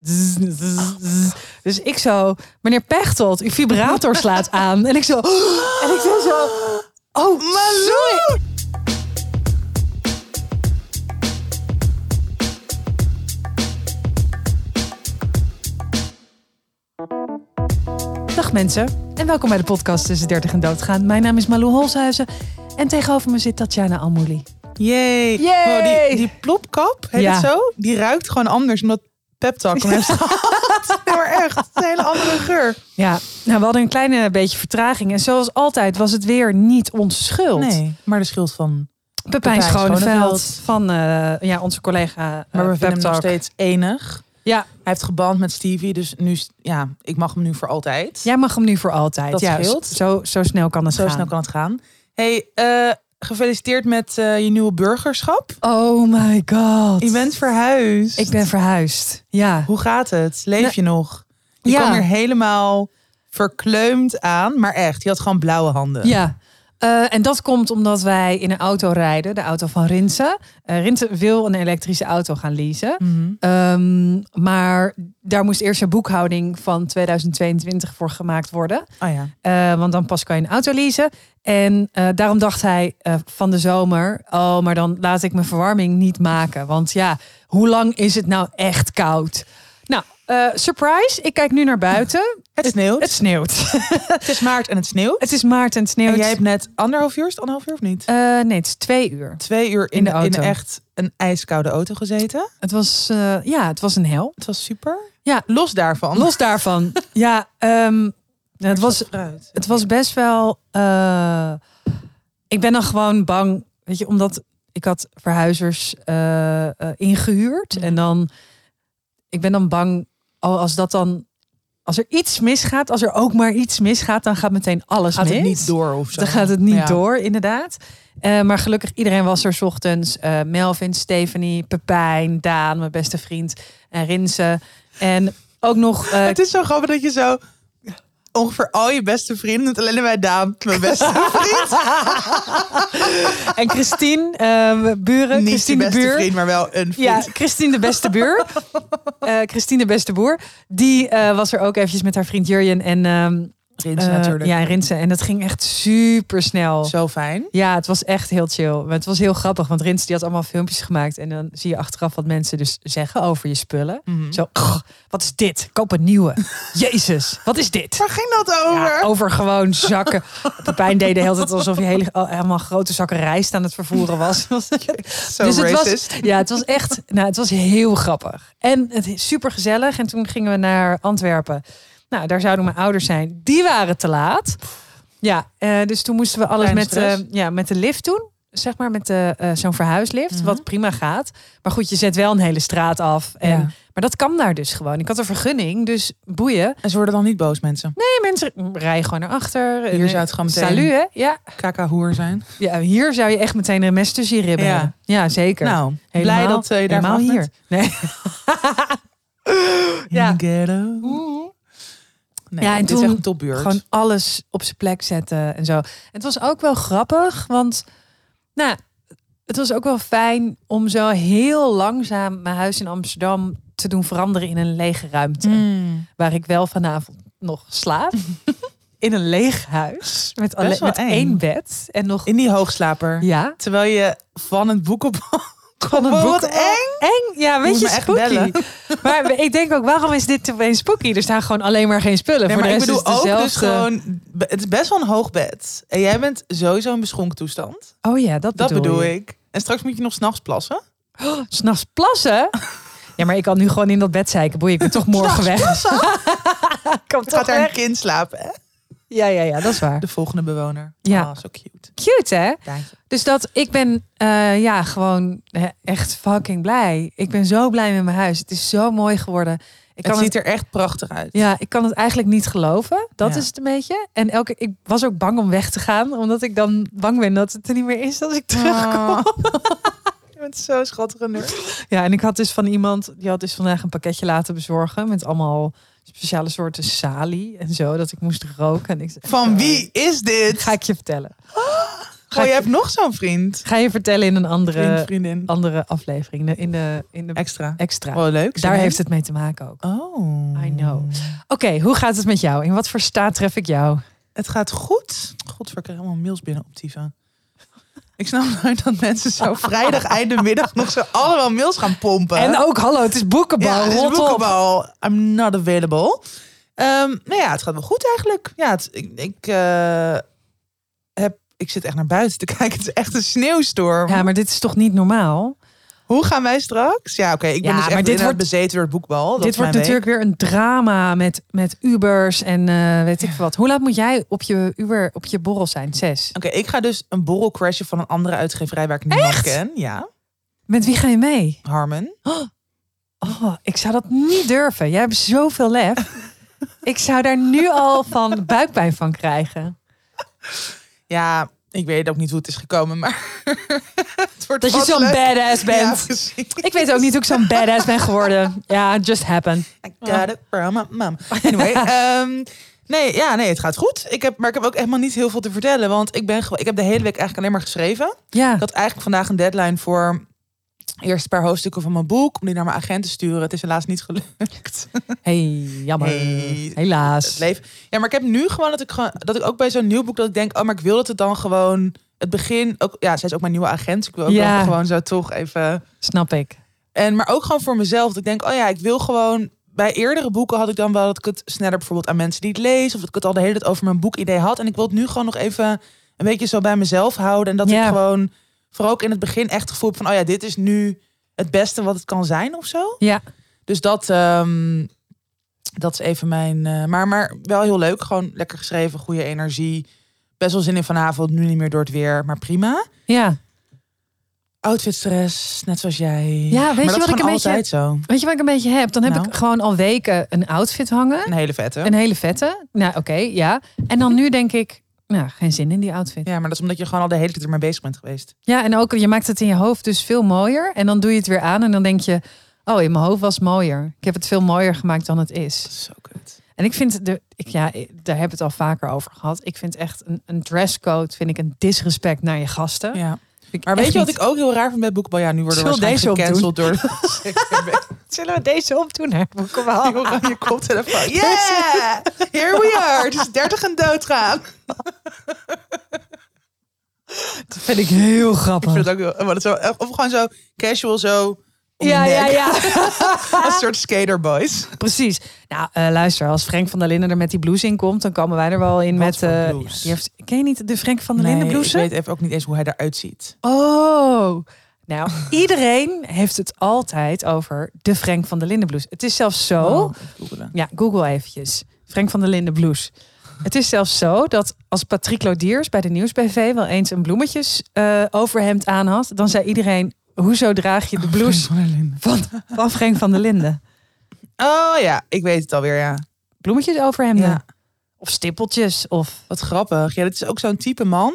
zzz, zzz, zzz. Dus ik zo, meneer Pechtold, uw vibrator slaat aan. En ik zo, en ik zo, zo oh, sorry. Dag mensen en welkom bij de podcast Tussen 30 en Doodgaan. Mijn naam is Malou Holshuizen en tegenover me zit Tatjana Almouli. Jee. Wow, die, die plopkap, heet Ja. het zo? Die ruikt gewoon anders omdat peptalk hem heeft gehad. Nee, maar echt, een hele andere geur. Ja, nou we hadden een kleine beetje vertraging en zoals altijd was het weer niet onze schuld. Nee, maar de schuld van... Pepijn Pepijn Schoneveld van eh, ja, onze collega uh, Maar we Pep vinden hem nog Talk. steeds enig. Ja, Hij heeft geband met Stevie, dus nu, ja, ik mag hem nu voor altijd. jij mag hem nu voor altijd. Dat ja, scheelt. Zo, zo snel kan het Zo gaan. snel kan het gaan. hey, eh, gefeliciteerd met eh, je nieuwe burgerschap. Oh my god. Je bent verhuisd. Ik ben verhuisd. Ja. Hoe gaat het? Leef Nou, je nog? Je ja. kwam er helemaal verkleumd aan, maar echt, je had gewoon blauwe handen. Ja. Eh, en dat komt omdat wij in een auto rijden, de auto van Rinse. Eh Rinse wil een elektrische auto gaan leasen. Mhm. Ehm, maar daar moest eerst een boekhouding van 2022 voor gemaakt worden. Oh ja. Eh, want dan pas kan je een auto leasen. En daarom dacht hij van de zomer... oh, maar dan laat ik mijn verwarming niet maken. Want ja, hoe lang is het nou echt koud? Eh, surprise, ik kijk nu naar buiten. Het sneeuwt. Het sneeuwt. Het is maart en het sneeuwt. het is maart en het sneeuwt. En jij hebt net anderhalf uur, is het anderhalf uur of niet? Eh, nee, het is twee uur. Twee uur in, in de de in auto. echt een ijskoude auto gezeten. Het was, eh, ja, het was een hel. Het was super. Ja. Los daarvan. Los daarvan. ja, ehm, het was. Het was best wel. ik ben dan gewoon bang, weet je, omdat ik had verhuizers eh, eh, ingehuurd. En dan. Ik ben dan bang, oh, als dat dan. Als er iets misgaat, als er ook maar iets misgaat, dan gaat meteen alles gaat mis. het niet door of zo. Dan gaat het niet Ja. door, inderdaad. Eh, maar gelukkig, iedereen was er 's ochtends. Eh, Melvin, Stephanie, Pepijn, Daan, mijn beste vriend. En Rinse. En ook nog... eh, Het is zo grappig dat je zo ongeveer al je beste vrienden, het alleen bij Daan, mijn beste vriend. en Christine, eh, buren. Niet Christine de beste buur. vriend, maar wel een vriend. Ja, Christine de beste buur. Eh, Christine de beste boer. Die eh, was er ook eventjes met haar vriend Jurjen en eh, natuurlijk. Ja, en Rinse. En dat ging echt super snel. Zo fijn. Ja, het was echt heel chill. Maar het was heel grappig, want Rins die had allemaal filmpjes gemaakt. En dan zie je achteraf wat mensen dus zeggen over je spullen. Mhm. Zo, "Ugh, wat is dit? Koop een nieuwe. Jezus, wat is dit? Waar ging dat over? Ja, over gewoon zakken. Pepijn deed de hele tijd alsof je hele, al- helemaal grote zakken rijst aan het vervoeren was. Zo dus het was, ja, het was echt, nou, het was heel grappig. En het is super gezellig. En toen gingen we naar Antwerpen. Nou, daar zouden mijn ouders zijn. Die waren te laat. Ja, eh, dus toen moesten we alles met, eh, ja, met de lift doen. Zeg maar met de, eh, zo'n verhuislift. Mhm. Wat prima gaat. Maar goed, je zet wel een hele straat af. En, Ja. Maar dat kan daar dus gewoon. Ik had een vergunning, dus boeien. En ze worden dan niet boos, mensen. Nee, mensen rijden gewoon naar achter. Hier zou het gewoon meteen- Salut, hè? Ja. Kaka-hoer zijn. ja, hier zou je echt meteen een mes tussen je ribben Ja. hebben. Ja, zeker. Nou, blij Helemaal- dat eh, je daar helemaal hier. Nee. Ja. Ja. Nee, Ja, en dit is toen echt een. Gewoon alles op zijn plek zetten en zo. Het was ook wel grappig, want nou, het was ook wel fijn om zo heel langzaam mijn huis in Amsterdam te doen veranderen in een lege ruimte. Mm. Waar ik wel vanavond nog slaap. in een leeg huis. Met, alleen, met één bed. En nog. In die hoogslaper. Ja. Terwijl je van het boek op... Van een Wow, boek. eng. Eng. Ja, weet je, spooky. Maar ik denk ook, waarom is dit opeens spooky? Er staan gewoon alleen maar geen spullen. Nee, Voor de ik rest bedoel is het ook dus gewoon... Het is best wel een hoog bed. En jij bent sowieso in beschonken toestand. Oh ja, dat Dat bedoel, bedoel je. ik. En straks moet je nog s'nachts plassen. S'nachts plassen? Ja, maar ik kan nu gewoon in dat bed zeiken. Boei, ik ben toch morgen weg. Ik kan toch gaat daar een kind slapen, hè? Ja, ja, ja, dat is waar. De volgende bewoner. Ja. Ah, zo cute. Cute, hè? Dus dat, ik ben eh, ja, gewoon echt fucking blij. Ik ben zo blij met mijn huis. Het is zo mooi geworden. Ik Het kan ziet het, er echt prachtig uit. ja, ik kan het eigenlijk niet geloven. Dat Ja. is het een beetje. En elke, ik was ook bang om weg te gaan. Omdat ik dan bang ben dat het er niet meer is als ik terugkom. Oh. Je bent zo schattig. Ja, en ik had dus van iemand, die had dus vandaag een pakketje laten bezorgen met allemaal speciale soorten salie en zo, dat ik moest roken. En ik Van wie is dit? Ga ik je vertellen. Ga Oh, je ik- hebt nog zo'n vriend. Ga je vertellen in een andere, Vriend, andere aflevering. In de, in de, in de Extra. extra. Oh, leuk. Daar heeft het mee te maken ook. Oh. I know. Oké, hoe gaat het met jou? In wat voor staat tref ik jou? Het gaat goed. God, ik krijg allemaal mails binnen op Tiva. Ik snap nooit dat mensen zo vrijdag einde middag nog zo allemaal mails gaan pompen. En ook, hallo, het is boekenbal. ja, het is Rot op. boekenbal. I'm not available. Ehm nou ja, het gaat wel goed eigenlijk. Ja, het, ik, ik, eh, heb, ik zit echt naar buiten te kijken. Het is echt een sneeuwstorm. Ja, maar dit is toch niet normaal? Hoe gaan wij straks? Ja, oké. ik ben Ja, dus maar echt dit dit wordt- bezeten door het boekbal. Dit wordt week. natuurlijk weer een drama met, met Ubers en eh, weet ik wat. Hoe laat moet jij op je Uber op je borrel zijn? Zes. Oké, ik ga dus een borrel crashen van een andere uitgeverij waar ik niemand ken. Ja, Met wie ga je mee? Harmon. Oh, ik zou dat niet durven. Jij hebt zoveel lef. ik zou daar nu al van buikpijn van krijgen. Ja, ik weet ook niet hoe het is gekomen, maar het wordt Dat je zo'n badass bent. ik weet ook niet hoe ik zo'n badass ben geworden. Ja, just happened. I got it from my mom. Anyway, ehm, nee, ja, nee, het gaat goed. Ik heb, maar ik heb ook helemaal niet heel veel te vertellen, want ik ben, ik heb de hele week eigenlijk alleen maar geschreven. Ja. Ik had eigenlijk vandaag een deadline voor eerst een paar hoofdstukken van mijn boek om die naar mijn agent te sturen. Het is helaas niet gelukt. Hey, jammer. Hey. Helaas. Het leven. Ja, maar ik heb nu gewoon dat ik gewoon dat ik ook bij zo'n nieuw boek dat ik denk, oh, maar ik wil dat het dan gewoon het begin ook. Ja, zij is ook mijn nieuwe agent. dus Ik wil ook Ja. gewoon zo toch even. Snap ik. En maar ook gewoon voor mezelf. Dat ik denk, oh ja, ik wil gewoon. Bij eerdere boeken had ik dan wel dat ik het sneller bijvoorbeeld aan mensen die het lezen. Of dat ik het al de hele tijd over mijn boekidee had. En ik wil het nu gewoon nog even een beetje zo bij mezelf houden. En dat Ja. ik gewoon, vooral ook in het begin, echt het gevoel van, oh ja, dit is nu het beste wat het kan zijn of zo. Ja. Dus dat, ehm, dat is even mijn. eh, maar, maar wel heel leuk. Gewoon lekker geschreven, goede energie. Best wel zin in vanavond. Nu niet meer door het weer, maar prima. Ja. Outfitstress, net zoals jij. Ja, weet maar je wat ik een beetje- zo. Weet je wat ik een beetje heb? Dan heb Nou. ik gewoon al weken een outfit hangen. Een hele vette. Een hele vette. Nou, oké, ja. En dan nu denk ik, nou, geen zin in die outfit. Ja, maar dat is omdat je gewoon al de hele tijd ermee bezig bent geweest. Ja, en ook je maakt het in je hoofd dus veel mooier. En dan doe je het weer aan en dan denk je, oh, in mijn hoofd was het mooier. Ik heb het veel mooier gemaakt dan het is. Zo kut. En ik vind, de, ik, ja, daar heb het al vaker over gehad. Ik vind echt een, een dresscode, vind ik een disrespect naar je gasten. Ja. Ik Maar weet je wat niet- ik ook heel raar vind bij boekbal? Ja, nu worden we waarschijnlijk deze gecanceld door Zullen we deze opdoen? Hè? die oranje koptelefoon. Yeah! Here we are. Het is 30 en doodgaan. Dat vind ik heel Ik grappig. vind het ook heel... maar zo- Of gewoon zo casual zo ja, ja, ja. Een soort skaterboys. Precies. Nou, eh, luister, als Frank van der Linden er met die blouse in komt, dan komen wij er wel in Wat met. voor eh, die heeft, ken je niet de Frank van der Linden Nee, blouse? ik weet even ook niet eens hoe hij eruit ziet. Oh. Nou, iedereen heeft het altijd over de Frank van der Linden blouse. Het is zelfs zo. Oh. Ja, Google eventjes. Frank van der Linden blouse. Het is zelfs zo dat als Patrick Lodiers bij de Nieuwsbv wel eens een bloemetjes eh, overhemd aan had, dan zei iedereen: hoezo draag je de blouse Frank van van, van Frank van der Linden? Oh ja, ik weet het alweer, ja. Bloemetjes overhemden. Ja. Of stippeltjes. Of Wat grappig. Ja, dit is ook zo'n type man.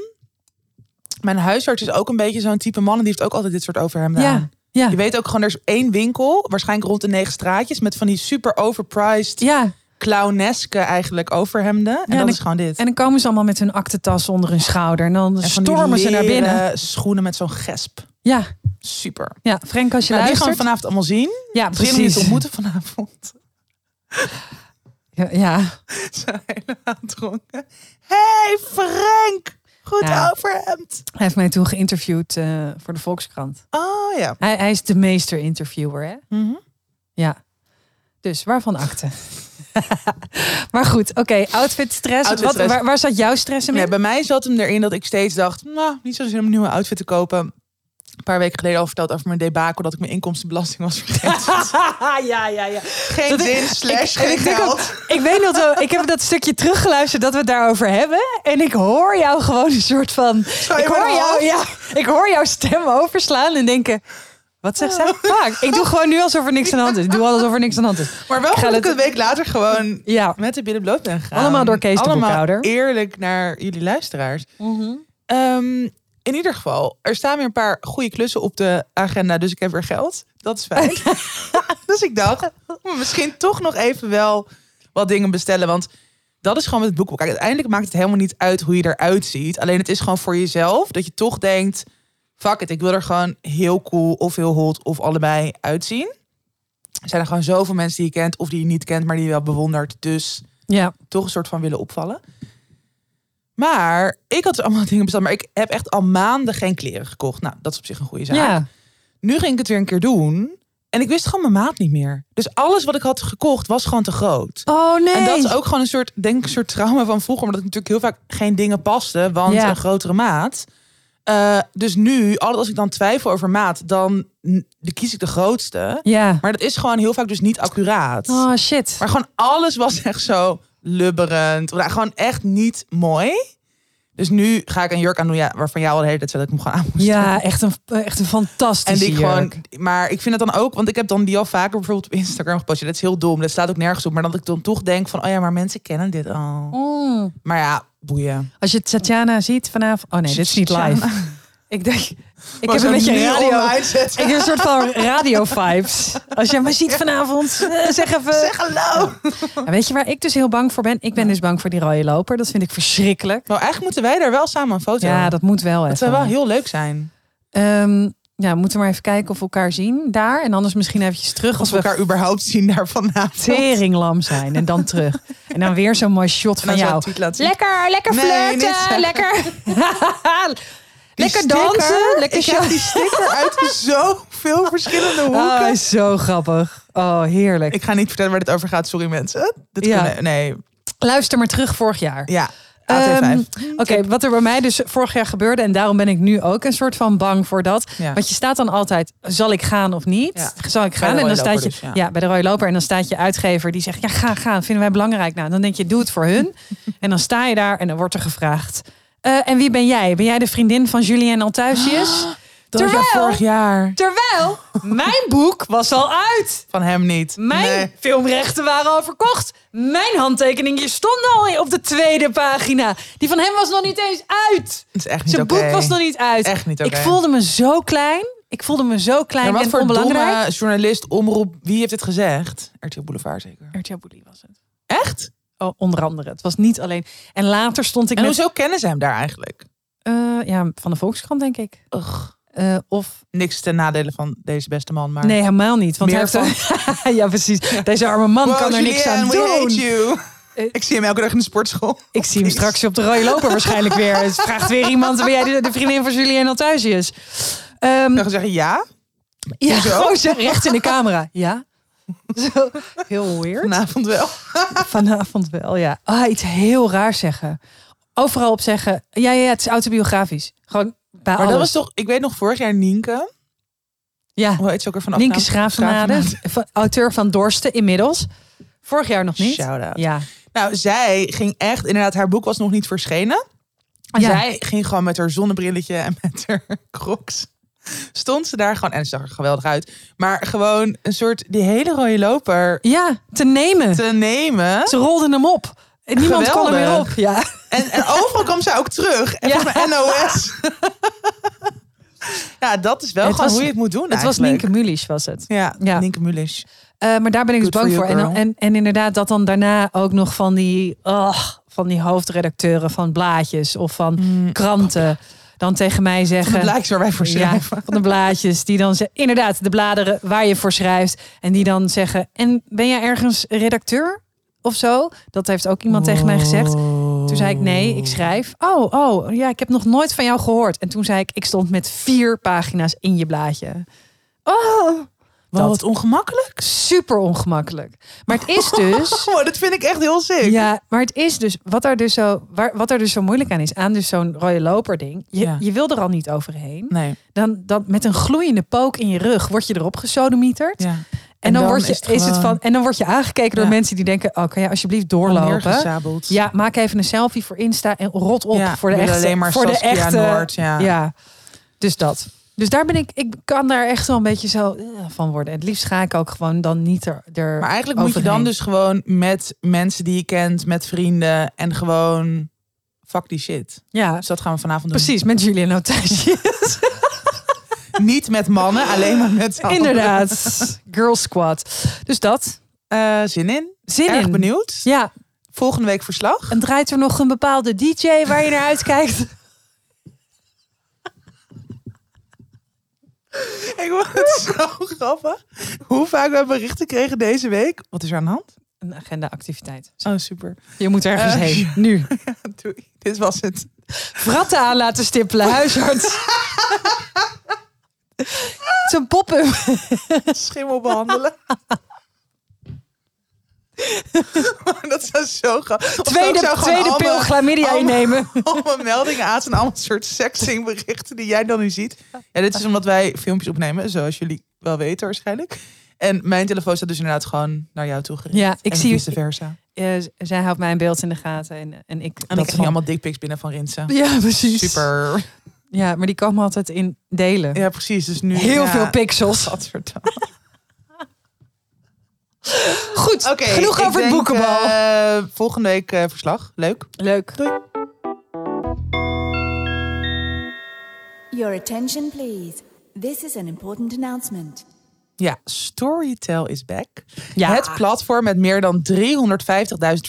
Mijn huisarts is ook een beetje zo'n type man. En die heeft ook altijd dit soort overhemden Ja, aan. ja. Je weet ook gewoon, er is één winkel, waarschijnlijk rond de negen straatjes, met van die super overpriced, Ja, clowneske eigenlijk overhemden. En en dat is gewoon dit. en dan komen ze allemaal met hun aktentas onder hun schouder. En dan En stormen ze naar binnen. schoenen met zo'n gesp. Ja, Super. ja, Frank, als je Nou, die gaan we luistert. vanavond allemaal zien. Ja, Misschien hem niet precies. ontmoeten vanavond. Ja, ja. Zijn helemaal dronken. Hey Frank! Goed Ja. overhemd. Hij heeft mij toen geïnterviewd eh, voor de Volkskrant. Oh ja. Hij, hij is de meester interviewer, hè? Mhm. Ja. Dus waarvan akte? maar goed, oké, outfit stress. Outfit Wat, stress. waar, waar zat jouw stress in? Nee, bij mij zat hem erin dat ik steeds dacht, nou, niet zo zin om een nieuwe outfit te kopen. Een paar weken geleden al verteld over mijn debakel dat ik mijn inkomstenbelasting was vergeten. ja, ja, ja. Geen Dat ik- zin, slash ik- en geen ik geld. ook- Ik weet nog, wel, ik heb dat stukje teruggeluisterd dat we het daarover hebben. En ik hoor jou gewoon een soort van. Ik hoor, jou, ja, ik hoor jouw stem overslaan en denken. Wat zegt zij? Fuck. Ik doe gewoon nu alsof er niks aan de hand is. Ik doe alsof er niks aan de hand is. Maar wel Ik ga goed dat ik een week later gewoon Ja. met de billen bloot ben gegaan. Allemaal door Kees Allemaal eerlijk naar jullie luisteraars. Ehm, in ieder geval, er staan weer een paar goede klussen op de agenda, dus ik heb weer geld. Dat is fijn. dus ik dacht, hm, misschien toch nog even wel wat dingen bestellen. Want dat is gewoon met het boek. Kijk, uiteindelijk maakt het helemaal niet uit hoe je eruit ziet. Alleen het is gewoon voor jezelf dat je toch denkt... fuck it, ik wil er gewoon heel cool of heel hot of allebei uitzien. Er zijn er gewoon zoveel mensen die je kent of die je niet kent... maar die je wel bewondert. Dus Ja. toch een soort van willen opvallen. Maar ik had dus allemaal dingen besteld. Maar ik heb echt al maanden geen kleren gekocht. Nou, dat is op zich een goede zaak. Ja. Nu ging ik het weer een keer doen. En ik wist gewoon mijn maat niet meer. Dus alles wat ik had gekocht was gewoon te groot. Oh nee. En dat is ook gewoon een soort, denk een soort trauma van vroeger. Omdat ik natuurlijk heel vaak geen dingen paste. Want Ja. een grotere maat. Eh, dus nu, altijd als ik dan twijfel over maat, dan, dan kies ik de grootste. Ja. Maar dat is gewoon heel vaak dus niet accuraat. Oh shit. Maar gewoon alles was echt zo lubberend. Nou, gewoon echt niet mooi. Dus nu ga ik een jurk aan doen ja, waarvan jou al de hele tijd zei dat ik hem gewoon aan moest doen. Ja, echt een, echt een En fantastische die ik jurk. gewoon, maar ik vind het dan ook, want ik heb dan die al vaker bijvoorbeeld op Instagram gepost. Ja, dat is heel dom, dat staat ook nergens op. Maar dat ik dan toch denk van, oh ja, maar mensen kennen dit al. Mm. Maar ja, boeien. Als je Tatjana ziet vanavond... Oh nee, dit is niet live. Ik denk... Ik heb een beetje radio... Ik heb een soort van radio-vibes. Als je mij ziet vanavond, eh, zeg even... Zeg hallo. Ja, weet je waar ik dus heel bang voor ben? Ik ben dus bang voor die rode loper. Dat vind ik verschrikkelijk. Nou, eigenlijk moeten wij daar wel samen een foto Ja, dat moet wel Dat even. zou wel heel leuk zijn. Ehm, ja, we moeten maar even kijken of we elkaar zien daar. En anders misschien eventjes terug als we we elkaar überhaupt zien daar vanavond. teringlam zijn. En dan terug. En dan weer zo'n mooi shot van jou. Lekker, lekker flirten. lekker. Die lekker sticker, dansen. Lekker ik heb die sticker uit zoveel verschillende hoeken. Oh, is zo grappig. Oh, heerlijk. Ik ga niet vertellen waar dit over gaat, sorry mensen. Dit Ja. kunnen- nee, Luister maar terug vorig jaar. ja. AT5. Ehm, Oké, wat er bij mij dus vorig jaar gebeurde, en daarom ben ik nu ook een soort van bang voor dat. Ja. Want je staat dan altijd, zal ik gaan of niet? Ja. Zal ik gaan? En dan staat je, dus, ja. ja. bij de rode loper. En dan staat je uitgever die zegt, ja, ga, ga, vinden wij belangrijk. Nou, dan denk je, doe het voor hun. en dan sta je daar en dan wordt er gevraagd. eh, en wie ben jij? Ben jij de vriendin van Julien Altusius? Dat was Terwijl- vorig jaar. Terwijl mijn boek was al uit. Van hem niet. Mijn Nee. filmrechten waren al verkocht. Mijn handtekeningje stond al op de tweede pagina. Die van hem was nog niet eens uit. Het is echt niet Zijn boek was nog niet uit. Echt niet oké. Ik voelde me zo klein. Ik voelde me zo klein wat en voor onbelangrijk. domme journalist, omroep, wie heeft het gezegd? RTL Boulevard zeker. RTL Boelie was het. Echt? Oh, onder andere. Het was niet alleen. En later stond ik En met... hoezo kennen ze hem daar eigenlijk? eh, ja, van de Volkskrant denk ik. Ugh. Eh, of... Niks ten nadele van deze beste man, maar... Nee, helemaal niet. Want hij heeft ja, precies. Deze arme man Wow, kan er niks aan doen. Eh, Ik zie hem elke dag in de sportschool. Ik zie hem straks op de rode loper waarschijnlijk weer. Het vraagt weer iemand, ben jij de, de vriendin van Julien Altusius? Ehm Dan gaan zeggen ja, ja, gewoon recht in de camera. Ja? Zo, heel weird. vanavond wel. Vanavond wel, ja. Ah, iets heel raars zeggen. Overal op zeggen, ja, ja, ja, het is autobiografisch. Gewoon Maar dat was toch, ik weet nog vorig jaar Nienke. Ja, Hoe heet ze ook weer vanaf? Nienke van- auteur van Dorsten inmiddels. Vorig jaar nog niet. Shout-out. Ja. Nou, zij ging echt, inderdaad, haar boek was nog niet verschenen. En Ja. Zij ging gewoon met haar zonnebrilletje en met haar crocs. Stond ze daar gewoon, en ze zag er geweldig uit. Maar gewoon een soort, die hele rode loper ja, te nemen. te nemen. Ze rolden hem op. En niemand kon er meer op. Ja. En, en overal kwam zij ook terug. En Ja. mij NOS. ja, dat is wel gewoon was- hoe je het moet doen Het was. Nienke Mulisch, was het. Ja, Ja. Nienke Mulisch. Eh, maar daar ben ik dus bang voor. En, en, en inderdaad, dat dan daarna ook nog van die, ugh, van die hoofdredacteuren van blaadjes of van kranten dan tegen mij Van zeggen. de blaadjes waar wij voor ja, schrijven. van de blaadjes die dan zeggen, inderdaad, de bladeren waar je voor schrijft. En die dan zeggen, en ben jij ergens redacteur of zo? Dat heeft ook iemand tegen mij gezegd. Toen zei ik, nee, ik schrijf. Oh, oh, ja, ik heb nog nooit van jou gehoord. En toen zei ik, ik stond met vier pagina's in je blaadje. Oh, dat. wat ongemakkelijk. super ongemakkelijk. Maar het is dus... Oh, dat vind ik echt heel sick. Ja, maar het is dus wat er dus zo, waar, wat er dus zo moeilijk aan is, aan dus zo'n rode loper ding. Je, Ja. je wil er al niet overheen. Nee. Dan, dan met een gloeiende pook in je rug word je erop gesodemieterd. Ja. En, En dan, dan word je, is is het van, en dan word je aangekeken door Ja. mensen die denken: oh, kan jij alsjeblieft doorlopen? Ja, maak even een selfie voor Insta en rot op Ja, voor de echte. alleen maar voor de Saskia echte. Noord, ja. dus dat. Dus daar ben ik, ik kan daar echt wel een beetje zo eh, van worden. Het liefst ga ik ook gewoon dan niet er. er Maar eigenlijk moet je dan dus gewoon met mensen die je kent, met vrienden en gewoon fuck die shit. Ja, Dus dat gaan we vanavond doen. precies, met Julian Otijsje. Niet met mannen, alleen maar met allen. Inderdaad. Girl squad. Dus dat. Eh, zin in. Zin Erg in. benieuwd. Ja, Volgende week verslag. En draait er nog een bepaalde DJ waar je naar uitkijkt? Ik vond het zo grappig. Hoe vaak we berichten kregen deze week. Wat is er aan de hand? Een agenda-activiteit. Oh, super. Je moet ergens Eh, heen. Nu. Ja, doei. Dit was het. Vratten aan laten stippelen, huisarts. Het is een pop-up. Schimmel behandelen. dat zou zo grappig. Tweede, zou tweede pil chlamydia mijn- innemen. Al mijn meldingen aan zijn allemaal soort sexting berichten die jij dan nu ziet. Ja, dit is omdat wij filmpjes opnemen, zoals jullie wel weten waarschijnlijk. En mijn telefoon staat dus inderdaad gewoon naar jou toe gericht. Ja, ik en zie- vice versa. Z- zij houdt mijn beeld in de gaten. En, en ik, En ik dat krijg allemaal dickpics binnen van Rinsen. Ja, precies. Super. Ja, maar die komen altijd in delen. Ja, precies. Dus nu Heel ja. veel pixels. Goed, Oké, genoeg over het boekenbal. eh, volgende week eh, verslag. Leuk. Leuk. Your attention, please. This is an important announcement. Ja, Storytel is back. Ja. Het platform met meer dan 350.000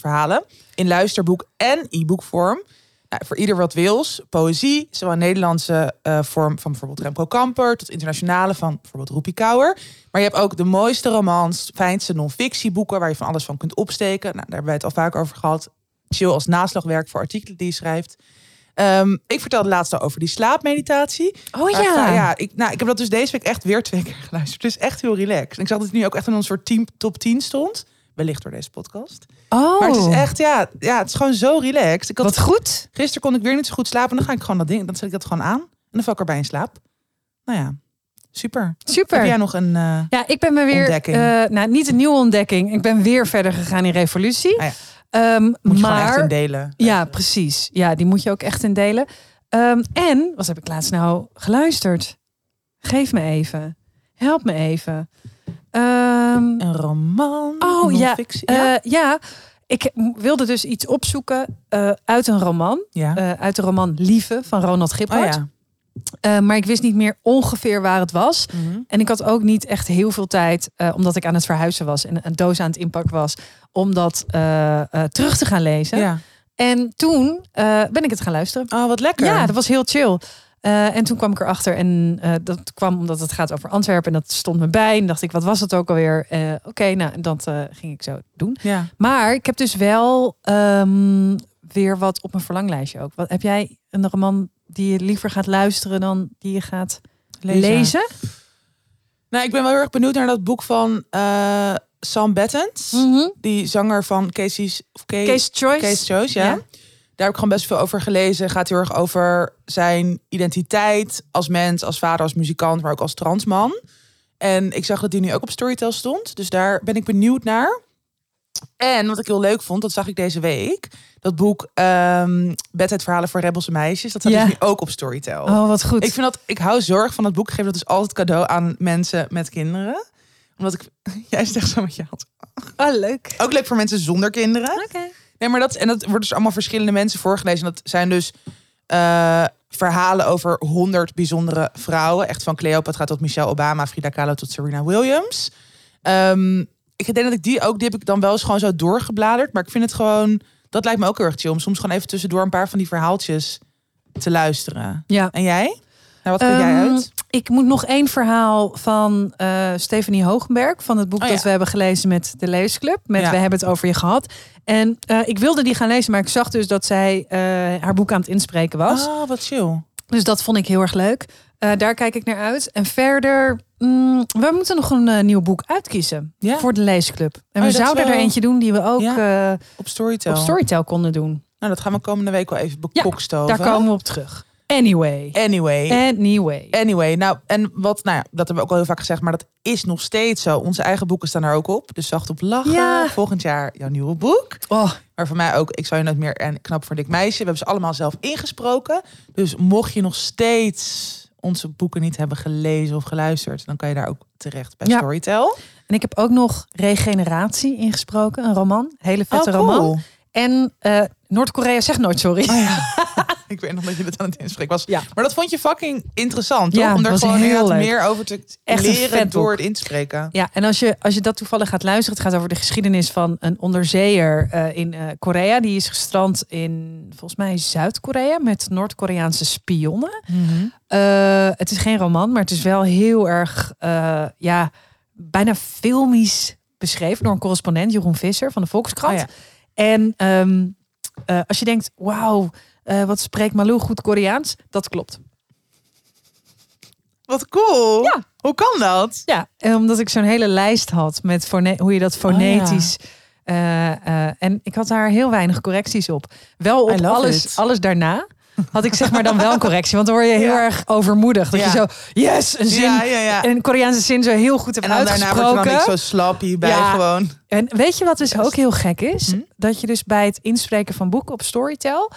verhalen in luisterboek en e-boekvorm. Nou, voor ieder wat wils. Poëzie, zowel Nederlandse eh, vorm van bijvoorbeeld Remco Kamper... tot internationale van bijvoorbeeld Roepie Kouwer. Maar je hebt ook de mooiste romans, fijnste non-fictieboeken... waar je van alles van kunt opsteken. Nou, daar hebben wij het al vaak over gehad. Chill als naslagwerk voor artikelen die je schrijft. Ehm, ik vertelde laatst al over die slaapmeditatie. Oh ja. ja ik, nou, ik heb dat dus deze week echt weer twee keer geluisterd. Het is echt heel relaxed. En ik zag dat het nu ook echt in een soort team, top 10 stond. Wellicht door deze podcast. Oh, Maar het is echt, ja, ja, het is gewoon zo relaxed. Ik had, wat goed. Gisteren kon ik weer niet zo goed slapen. Dan ga ik gewoon dat ding, dan zet ik dat gewoon aan. En dan val ik erbij in slaap. Nou ja, super. Super. Heb jij nog een... eh, Ja, ik ben me weer. Eh, nou, niet een nieuwe ontdekking. Ik ben weer verder gegaan in Revolutie. Ah ja. Ehm, moet je maar echt in delen. ja, precies. Ja, die moet je ook echt in delen. Ehm, en wat heb ik laatst nou geluisterd? Geef me even. Help me even. Ehm, Een roman. Oh, ja. non-fictie. ja. eh, ja, ik wilde dus iets opzoeken eh, uit een roman. ja. eh, uit de roman Lieve van Ronald oh Giphart. ja. Eh, maar ik wist niet meer ongeveer waar het was. Mhm. En ik had ook niet echt heel veel tijd, omdat ik aan het verhuizen was en een doos aan het inpakken was, om dat terug te gaan lezen. ja. En toen ben ik het gaan luisteren. Oh, wat lekker. Ja, dat was heel chill. Eh, en toen kwam ik erachter en eh, dat kwam omdat het gaat over Antwerpen en dat stond me bij. En dacht ik, wat was het ook alweer? Eh, Oké, nou, en dat ging ik zo doen. ja. Maar ik heb dus wel ehm, weer wat op mijn verlanglijstje ook. Wat, heb jij een roman die je liever gaat luisteren dan die je gaat lezen? Nou, ik ben wel heel erg benieuwd naar dat boek van Sam Bettens. Mhm. Die zanger van Casey's... Of Case, Case Choice. Case Choice, ja. Ja. Daar heb ik gewoon best veel over gelezen. Gaat heel erg over zijn identiteit als mens, als vader, als muzikant, maar ook als transman. En ik zag dat die nu ook op Storytel stond. Dus daar ben ik benieuwd naar. En wat ik heel leuk vond, dat zag ik deze week. Dat boek ehm Bedtijdverhalen voor Rebelse Meisjes. Dat staat Ja. dus nu ook op Storytel. Oh, wat goed. Ik vind dat ik hou zorg van dat boek. Ik geef dat dus altijd cadeau aan mensen met kinderen. Omdat ik. Jij zegt zo met je hand. oh, leuk. Ook leuk voor mensen zonder kinderen. Oké. Nee, maar dat, en dat wordt dus allemaal verschillende mensen voorgelezen. En dat zijn dus eh, verhalen over honderd bijzondere vrouwen. Echt van Cleopatra tot Michelle Obama, Frida Kahlo tot Serena Williams. Ehm, ik denk dat ik die ook, die heb ik dan wel eens gewoon zo doorgebladerd. Maar ik vind het gewoon, dat lijkt me ook heel erg chill. Om soms gewoon even tussendoor een paar van die verhaaltjes te luisteren. Ja. En jij? Nou, wat vind jij Ehm, uit? Ik moet nog één verhaal van eh Stephanie Hogenberg. Van het boek Oh, dat we hebben gelezen met de Leesclub. Met Ja. We hebben het over je gehad. En eh, ik wilde die gaan lezen, maar ik zag dus dat zij eh, haar boek aan het inspreken was. Oh, wat chill. Dus dat vond ik heel erg leuk. Daar kijk ik naar uit. En verder, mm, we moeten nog een nieuw boek uitkiezen Ja. voor de Leesclub. En Oh, we is zouden er eentje doen die we ook Op Storytel. op Storytel konden doen. Nou, dat gaan we komende week wel even bekokstoven. Daar komen we op terug. Anyway. Anyway. Anyway. Anyway, nou en wat, nou ja, dat hebben we ook al heel vaak gezegd, maar dat is nog steeds zo. Onze eigen boeken staan er ook op. Dus zacht op lachen. Ja. Volgend jaar jouw nieuwe boek. Oh, Maar voor mij ook, ik zou je nooit meer en knap voor dik meisje. We hebben ze allemaal zelf ingesproken. Dus mocht je nog steeds onze boeken niet hebben gelezen of geluisterd, dan kan je daar ook terecht bij Ja. Storytel. En ik heb ook nog Regeneratie ingesproken, een roman. Hele vette Oh, cool. roman. En eh, Noord-Korea zegt nooit sorry. Oh ja. Ik weet nog dat je dat aan het inspreken was. Ja. Maar dat vond je fucking interessant, Ja, toch? Om er was gewoon heel meer over te Echt leren door het inspreken. Ja, en als je, als je dat toevallig gaat luisteren, het gaat over de geschiedenis van een onderzeeër eh, in eh, Korea. Die is gestrand in, volgens mij, Zuid-Korea met Noord-Koreaanse spionnen. Eh, het is geen roman, maar het is wel heel erg, ja, bijna filmisch beschreven door een correspondent, Jeroen Visser van de Volkskrant. Oh ja. En ehm, eh, als je denkt, wauw, eh, wat spreekt Malou goed Koreaans? Dat klopt. Wat cool. Ja. Hoe kan dat? Ja, en omdat ik zo'n hele lijst had met hoe je dat fonetisch. eh, en ik had daar heel weinig correcties op. Wel op alles, it. alles daarna. Had ik zeg maar dan wel een correctie. Want dan word je heel Ja. erg overmoedig. Dat Ja. je zo, yes, een zin. Ja. En een Koreaanse zin zo heel goed hebt En daarna uitgesproken. dan niet zo slappy bij Ja. gewoon. En weet je wat dus ook heel gek is? Hm? Dat je dus bij het inspreken van boeken op Storytel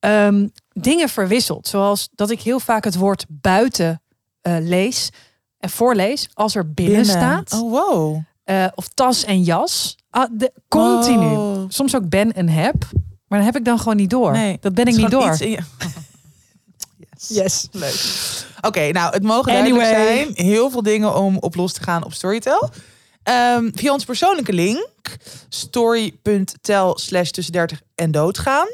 ehm, dingen verwisselt. Zoals dat ik heel vaak het woord buiten eh, lees en voorlees als er binnen, staat. Oh, wow. Eh, of tas en jas. Ah, de, continu. Soms ook ben en heb. Maar dan heb ik dan gewoon niet door. Nee, dat ben ik niet door. je- yes. Yes. Leuk. Oké, nou, het mogen Anyway. zijn. Heel veel dingen om op los te gaan op Storytel. Ehm, via ons persoonlijke link. Story.tel slash tussen 30 en doodgaan.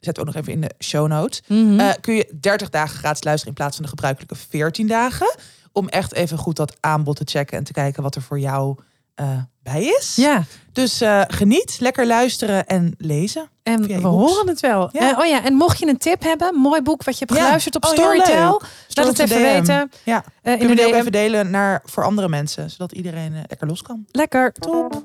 Zet ook nog even in de show notes. Mhm. Eh, kun je 30 dagen gratis luisteren in plaats van de gebruikelijke 14 dagen. Om echt even goed dat aanbod te checken en te kijken wat er voor jou eh, bij is. ja, Dus eh, geniet, lekker luisteren en lezen. en we horen het wel. Ja. Eh, oh ja, en mocht je een tip hebben, mooi boek wat je hebt Ja. geluisterd op Oh, Storytel. Laat het even DM. weten. Ja, in kunnen we ook even delen naar, voor andere mensen. Zodat iedereen lekker los kan. Lekker. Top.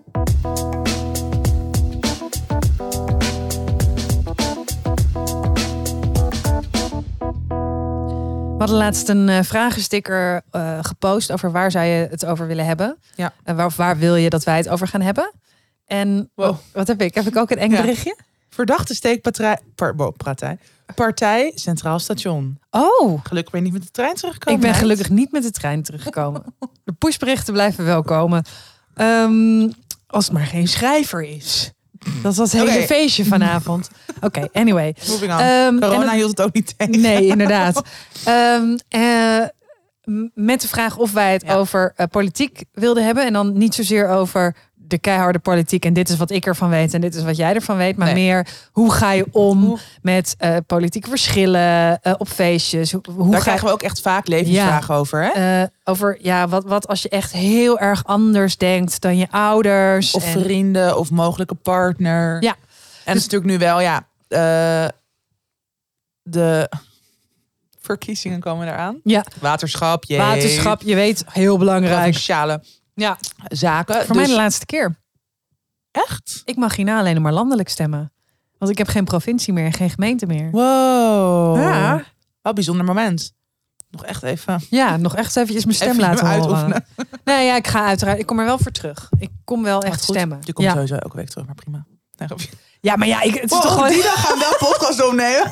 We hadden laatst een eh, vragensticker eh, gepost over waar zou je het over willen hebben. Ja. En waar, of waar wil je dat wij het over gaan hebben? En Wow. wat heb ik? Heb ik ook een eng Ja. berichtje? Verdachte steekpartij. Partij. Partij Centraal Station. Oh, Gelukkig ben je niet met de trein teruggekomen. ik ben gelukkig niet met de trein teruggekomen. De pushberichten blijven wel komen. Ehm, als het maar geen schrijver is. Dat was het hele feestje vanavond. Oké, anyway. En Corona hield het ook niet tegen. Nee, inderdaad. Ehm, eh, met de vraag of wij het Ja. over eh, politiek wilden hebben. En dan niet zozeer over de keiharde politiek. En dit is wat ik ervan weet en dit is wat jij ervan weet. Maar Nee. meer, hoe ga je om met eh, politieke verschillen eh, op feestjes? Hoe, hoe Daar krijgen we ook echt vaak levensvragen over. Hè? eh, over ja, wat, wat als je echt heel erg anders denkt dan je ouders? Of en- vrienden of mogelijke partner. Ja. En het is natuurlijk nu wel, ja, de verkiezingen komen eraan. Ja, Waterschap, jee. waterschap, je weet, heel belangrijk. Provinciale Ja, zaken. voor mij Dus de laatste keer. echt? Ik mag hierna alleen maar landelijk stemmen. Want ik heb geen provincie meer en geen gemeente meer. Wow. Ja. Wat bijzonder moment. Nog echt even. Ja, nog echt eventjes mijn stem Even laten horen. Nee, ja, ik ga uiteraard. Ik kom er wel voor terug. Ik kom wel echt stemmen. Je komt ja. sowieso elke week terug, maar prima. Ja, maar ja, ik, het is Wow, toch gewoon... die dag gaan we wel podcast opnemen.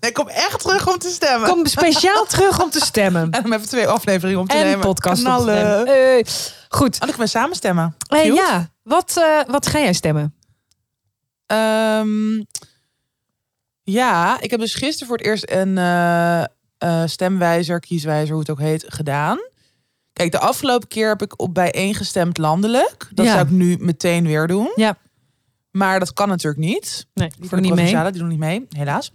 ik kom echt terug om te stemmen. Ik kom speciaal terug om te stemmen. En om even twee afleveringen om te En nemen. een podcast op te Knallen. nemen. Eh, goed. Oh, dan kunnen we samen stemmen. Eh, Cute. ja, wat, eh, wat ga jij stemmen? Ehm, ja, ik heb dus gisteren voor het eerst een eh, eh, stemwijzer, kieswijzer, hoe het ook heet, gedaan. Kijk, de afgelopen keer heb ik op bijeengestemd landelijk. Dat Ja. zou ik nu meteen weer doen. Ja. Maar dat kan natuurlijk niet. Nee, Die voor de niet mee. die doen niet mee, helaas.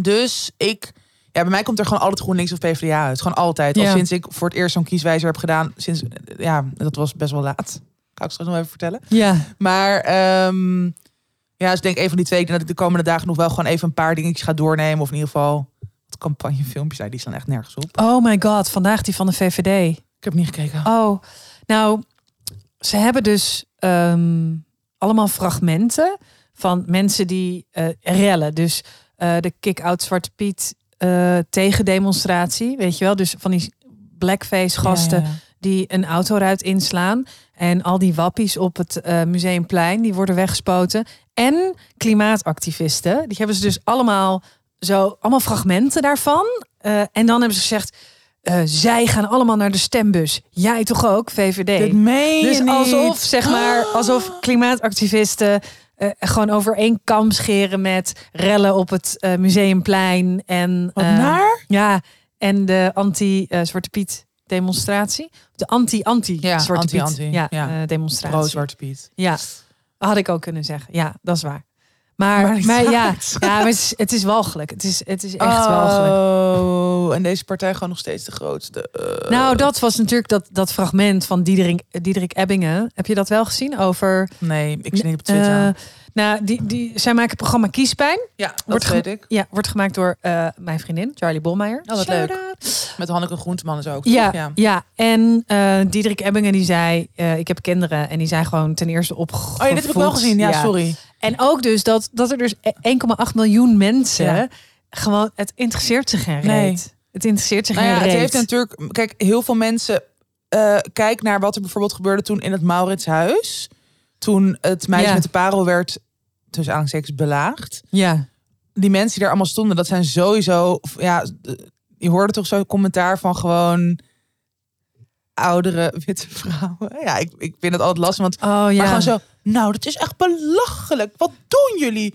Dus ik, ja, bij mij komt er gewoon altijd GroenLinks of PvdA uit. Gewoon altijd. Al sinds ik voor het eerst zo'n kieswijzer heb gedaan. Sinds, ja, dat was best wel laat. Kan ik straks nog even vertellen. Ja, Maar ehm, ja, dus ik denk een van die twee. Dat ik de komende dagen nog wel gewoon even een paar dingetjes ga doornemen. Of in ieder geval wat campagnefilmpjes. Die staan echt nergens op. oh my god, vandaag die van de VVD. Ik heb niet gekeken. Oh, nou, ze hebben dus ehm, allemaal fragmenten van mensen die eh, rellen. Dus eh, de kick-out Zwarte Piet eh tegendemonstratie, weet je wel? Dus van die blackface gasten Ja, ja, ja. die een autoruit inslaan. En al die wappies op het Museumplein, die worden weggespoten. En klimaatactivisten, die hebben ze dus allemaal zo, allemaal fragmenten daarvan. En dan hebben ze gezegd, eh, zij gaan allemaal naar de stembus. Jij toch ook, VVD? Dit meen je Dus niet. alsof, zeg maar, alsof klimaatactivisten eh, gewoon over één kam scheren met rellen op het eh, museumplein en Wat naar? ja en de anti eh, Zwarte Piet demonstratie, de anti anti Ja, Zwarte Piet ja, ja. eh, demonstratie. Pro Zwarte Piet. Ja, had ik ook kunnen zeggen. Ja, dat is waar. Maar, Maar ja, ja maar het, is, het is walgelijk. Het is, het is echt walgelijk. Oh, en deze partij gewoon nog steeds de grootste. Eh, Nou, dat was natuurlijk dat, dat fragment van Diederik, Diederik Ebbingen. Heb je dat wel gezien? Over. Nee, ik zie niet op Twitter. eh, nou, die, die, zij maken het programma Kiespijn. ja, dat wordt weet ik. Ja, wordt gemaakt door eh, mijn vriendin, Charlie Bolmeijer. Oh, wat leuk. Met Hanneke Groenteman is ook. Ja, ja. ja. en Diederik Ebbingen die zei, ik heb kinderen. En die zijn gewoon ten eerste opgevoed. Oh ja, dit heb ik wel gezien. Ja, sorry. En ook dus dat, dat er dus 1,8 miljoen mensen Ja. gewoon, het interesseert zich geen reet. Nee. Het interesseert zich Nou ja, het reet. heeft natuurlijk. Kijk, heel veel mensen. eh kijk naar wat er bijvoorbeeld gebeurde toen in het Mauritshuis. Toen het meisje Ja. met de parel werd tussen aanhalingstekens belaagd. Ja, Die mensen die daar allemaal stonden, dat zijn sowieso. Ja, je hoorde toch zo'n commentaar van gewoon oudere witte vrouwen. Ja, ik, ik vind het altijd lastig, want oh ja. maar gewoon zo. Nou, dat is echt belachelijk. Wat doen jullie?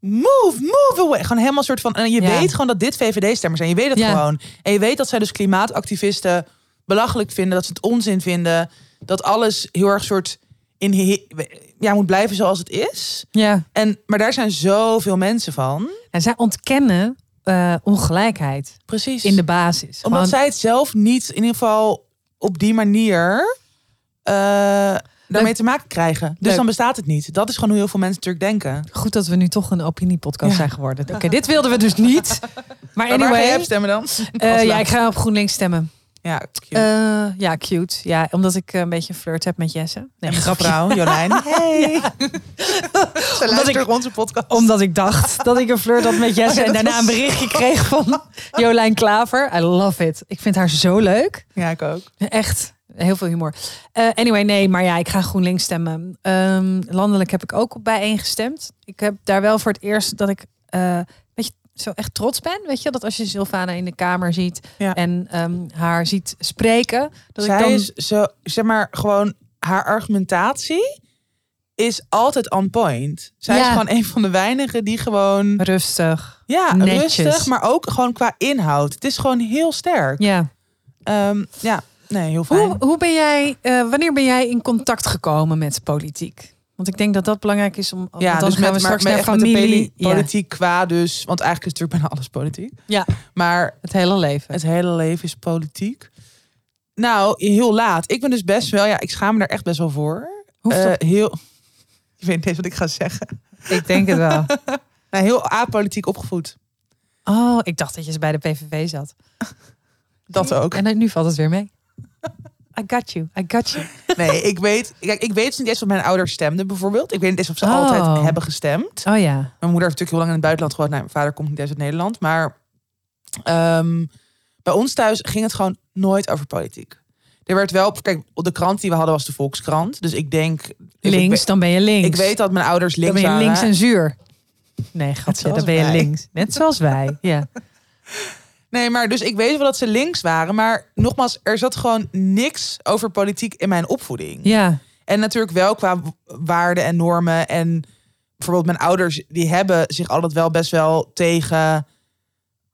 Move, move away. Gewoon helemaal soort van. En je Ja. weet gewoon dat dit VVD-stemmers zijn. Je weet het Ja. gewoon. En je weet dat zij dus klimaatactivisten belachelijk vinden, dat ze het onzin vinden, dat alles heel erg soort in ja moet blijven zoals het is. ja. En maar daar zijn zoveel mensen van. En zij ontkennen eh, ongelijkheid Precies. in de basis. Omdat Gewoon- zij het zelf niet in ieder geval op die manier eh, daarmee te maken krijgen. Dus Leuk. dan bestaat het niet. Dat is gewoon hoe heel veel mensen natuurlijk denken. Goed dat we nu toch een opiniepodcast Ja. zijn geworden. Oké, dit wilden we dus niet. Maar Maar waar ga anyway, op stemmen dan? Als ja, ik ga op GroenLinks stemmen. Ja, cute. Eh, ja, cute. Ja, omdat ik eh, een beetje een flirt heb met Jesse. Nee, en met grapje. vrouw Jolijn. Hey. Ze luistert ik- onze podcast. Omdat ik dacht dat ik een flirt had met Jesse. Oh ja, en daarna een berichtje kreeg van Jolijn Klaver. I love it. Ik vind haar zo leuk. Ja, ik ook. Echt. Heel veel humor. Eh, anyway, nee, maar ja, ik ga GroenLinks stemmen. Ehm, landelijk heb ik ook bijeen gestemd. Ik heb daar wel voor het eerst dat ik eh weet je, zo echt trots ben. Weet je, dat als je Sylvana in de kamer ziet Ja. en ehm, haar ziet spreken. Dat Zij ik dan... is zo, zeg maar, gewoon haar argumentatie is altijd on point. Zij is gewoon een van de weinigen die gewoon, rustig. ja, Netjes. rustig, maar ook gewoon qua inhoud. Het is gewoon heel sterk. Ja. Ehm, ja, nee, heel fijn. Hoe, hoe ben jij, eh, wanneer ben jij in contact gekomen met politiek? Want ik denk dat dat belangrijk is om. ja, dus gaan met, we maar straks met, naar de familie. poli- politiek qua dus, want eigenlijk is natuurlijk bijna alles politiek. Ja. Maar Het hele leven. het hele leven is politiek. Nou, heel laat. Ik ben dus best wel, ja, ik schaam me daar echt best wel voor. Toch- heel, je weet niet eens wat ik ga zeggen. ik denk het wel. Nou, heel apolitiek opgevoed. Oh, ik dacht dat je bij de PVV zat. Dat ook. En nu valt het weer mee. I got you. I got you. Nee, ik weet, kijk, ik weet dus niet eens of mijn ouders stemden bijvoorbeeld. Ik weet niet eens of ze Oh. altijd hebben gestemd. Oh ja. Mijn moeder heeft natuurlijk heel lang in het buitenland gewoond. Nee, mijn vader komt niet eens uit Nederland. Maar ehm, bij ons thuis ging het gewoon nooit over politiek. Er werd wel, kijk, op de krant die we hadden was de Volkskrant. Dus ik denk... Links, dan ben je links. Ik weet dat mijn ouders dan links ben je waren. links en zuur. Nee, gatje, dan ben je wij. links. Net zoals wij. Ja. Nee, maar dus ik weet wel dat ze links waren. Maar nogmaals, er zat gewoon niks over politiek in mijn opvoeding. Ja. En natuurlijk wel qua waarden en normen. En bijvoorbeeld mijn ouders, die hebben zich altijd wel best wel tegen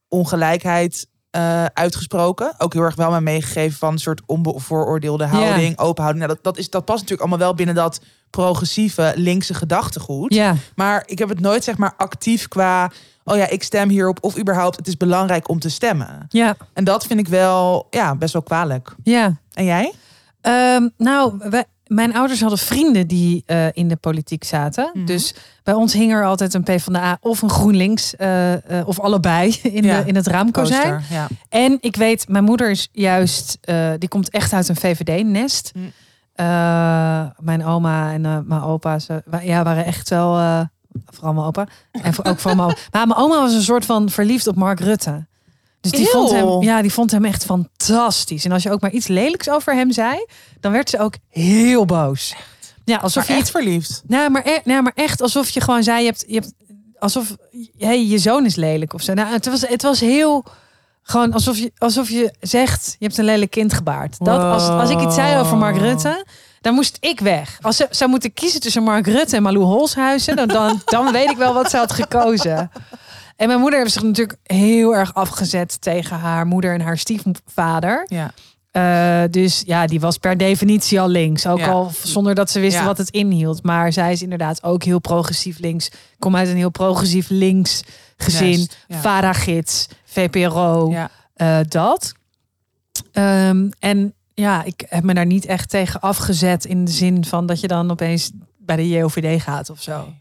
ongelijkheid eh, uitgesproken. Ook heel erg wel mij meegegeven van een soort onbevooroordeelde houding, open houding. Nou, dat, dat, is, dat past natuurlijk allemaal wel binnen dat progressieve linkse gedachtegoed. Ja. Maar ik heb het nooit zeg maar actief qua, oh ja, ik stem hierop. Of überhaupt, het is belangrijk om te stemmen. Ja. En dat vind ik wel, ja, best wel kwalijk. Ja. En jij? Ehm, nou, wij, mijn ouders hadden vrienden die eh, in de politiek zaten. Mhm. Dus bij ons hing er altijd een PvdA of een GroenLinks. eh, eh, of allebei in, Ja. de, in het raamkozijn. Ja. En ik weet, mijn moeder is juist, die komt echt uit een VVD-nest. Hm. Eh, mijn oma en eh, mijn opa, ze ja, waren echt wel, eh, vooral mijn opa. En voor, ook voor mijn oma. Maar mijn oma was een soort van verliefd op Mark Rutte. Dus die vond, hem, ja, die vond hem echt fantastisch. En als je ook maar iets lelijks over hem zei, dan werd ze ook heel boos. Ja, alsof Maar je echt iets verliefd. nou, maar, e- nou, maar echt alsof je gewoon zei, je hebt, je hebt alsof hey, je zoon is lelijk of zo. Nou, het was, het was heel gewoon alsof je, alsof je zegt, je hebt een lelijk kind gebaard. Dat als, als ik iets zei over Mark Rutte, dan moest ik weg. Als ze zou moeten kiezen tussen Mark Rutte en Malou Holshuizen, dan, dan, dan weet ik wel wat ze had gekozen. En mijn moeder heeft zich natuurlijk heel erg afgezet tegen haar moeder en haar stiefvader. Ja. Eh, dus ja, die was per definitie al links. Ook Ja. al zonder dat ze wisten Ja. wat het inhield. Maar zij is inderdaad ook heel progressief links. Kom uit een heel progressief links gezin. Juist, ja. VARA-gids, VPRO, Ja. eh, dat. Ehm, en ja, ik heb me daar niet echt tegen afgezet in de zin van dat je dan opeens bij de JOVD gaat of zo. Nee.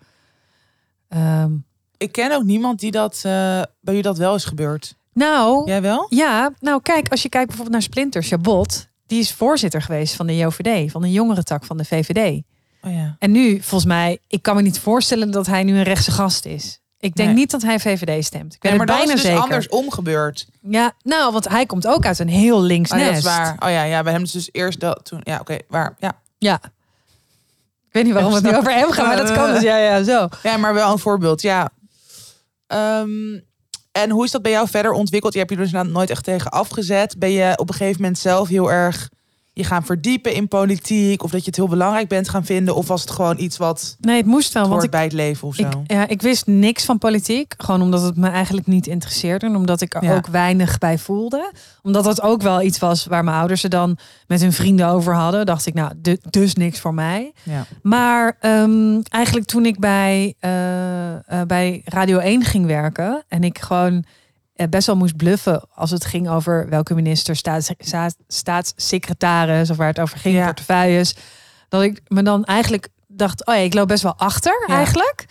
Ehm, Ik ken ook niemand die dat eh, bij u dat wel is gebeurd. nou, Jij wel? ja, nou kijk, als je kijkt bijvoorbeeld naar Splinter Chabot, die is voorzitter geweest van de JOVD, van de jongerentak van de VVD. Oh ja. En nu, volgens mij, ik kan me niet voorstellen dat hij nu een rechtse gast is. Ik denk Nee. niet dat hij VVD stemt. Ik weet Nee, maar het dat is bijna dus zeker. andersom gebeurd. Ja, nou, want hij komt ook uit een heel links Oh, ja, nest. dat is waar. Oh ja, ja, bij hem is dus eerst dat toen. Ja, oké, waar? Ja. Ja. Ik weet niet waarom we het nu over hem gaan, maar dat kan dus. Ja, ja, zo. ja, maar wel een voorbeeld. Ja. Ehm, en hoe is dat bij jou verder ontwikkeld? Je hebt je er dus nooit echt tegen afgezet. Ben je op een gegeven moment zelf heel erg je gaan verdiepen in politiek? Of dat je het heel belangrijk bent gaan vinden? Of was het gewoon iets wat Nee, het moest wel, want ik, bij het leven of zo? ik, ja, ik wist niks van politiek. Gewoon omdat het me eigenlijk niet interesseerde. En omdat ik er Ja. ook weinig bij voelde. Omdat dat ook wel iets was waar mijn ouders het dan met hun vrienden over hadden. Dacht ik, nou, du- dus niks voor mij. ja. Maar ehm, eigenlijk toen ik bij, eh, eh, bij Radio 1 ging werken en ik gewoon best wel moest bluffen als het ging over welke minister, staats, sta- staatssecretaris of waar het over ging, Ja. portefeuilles, dat ik me dan eigenlijk dacht, oh ja, ik loop best wel achter Ja. eigenlijk.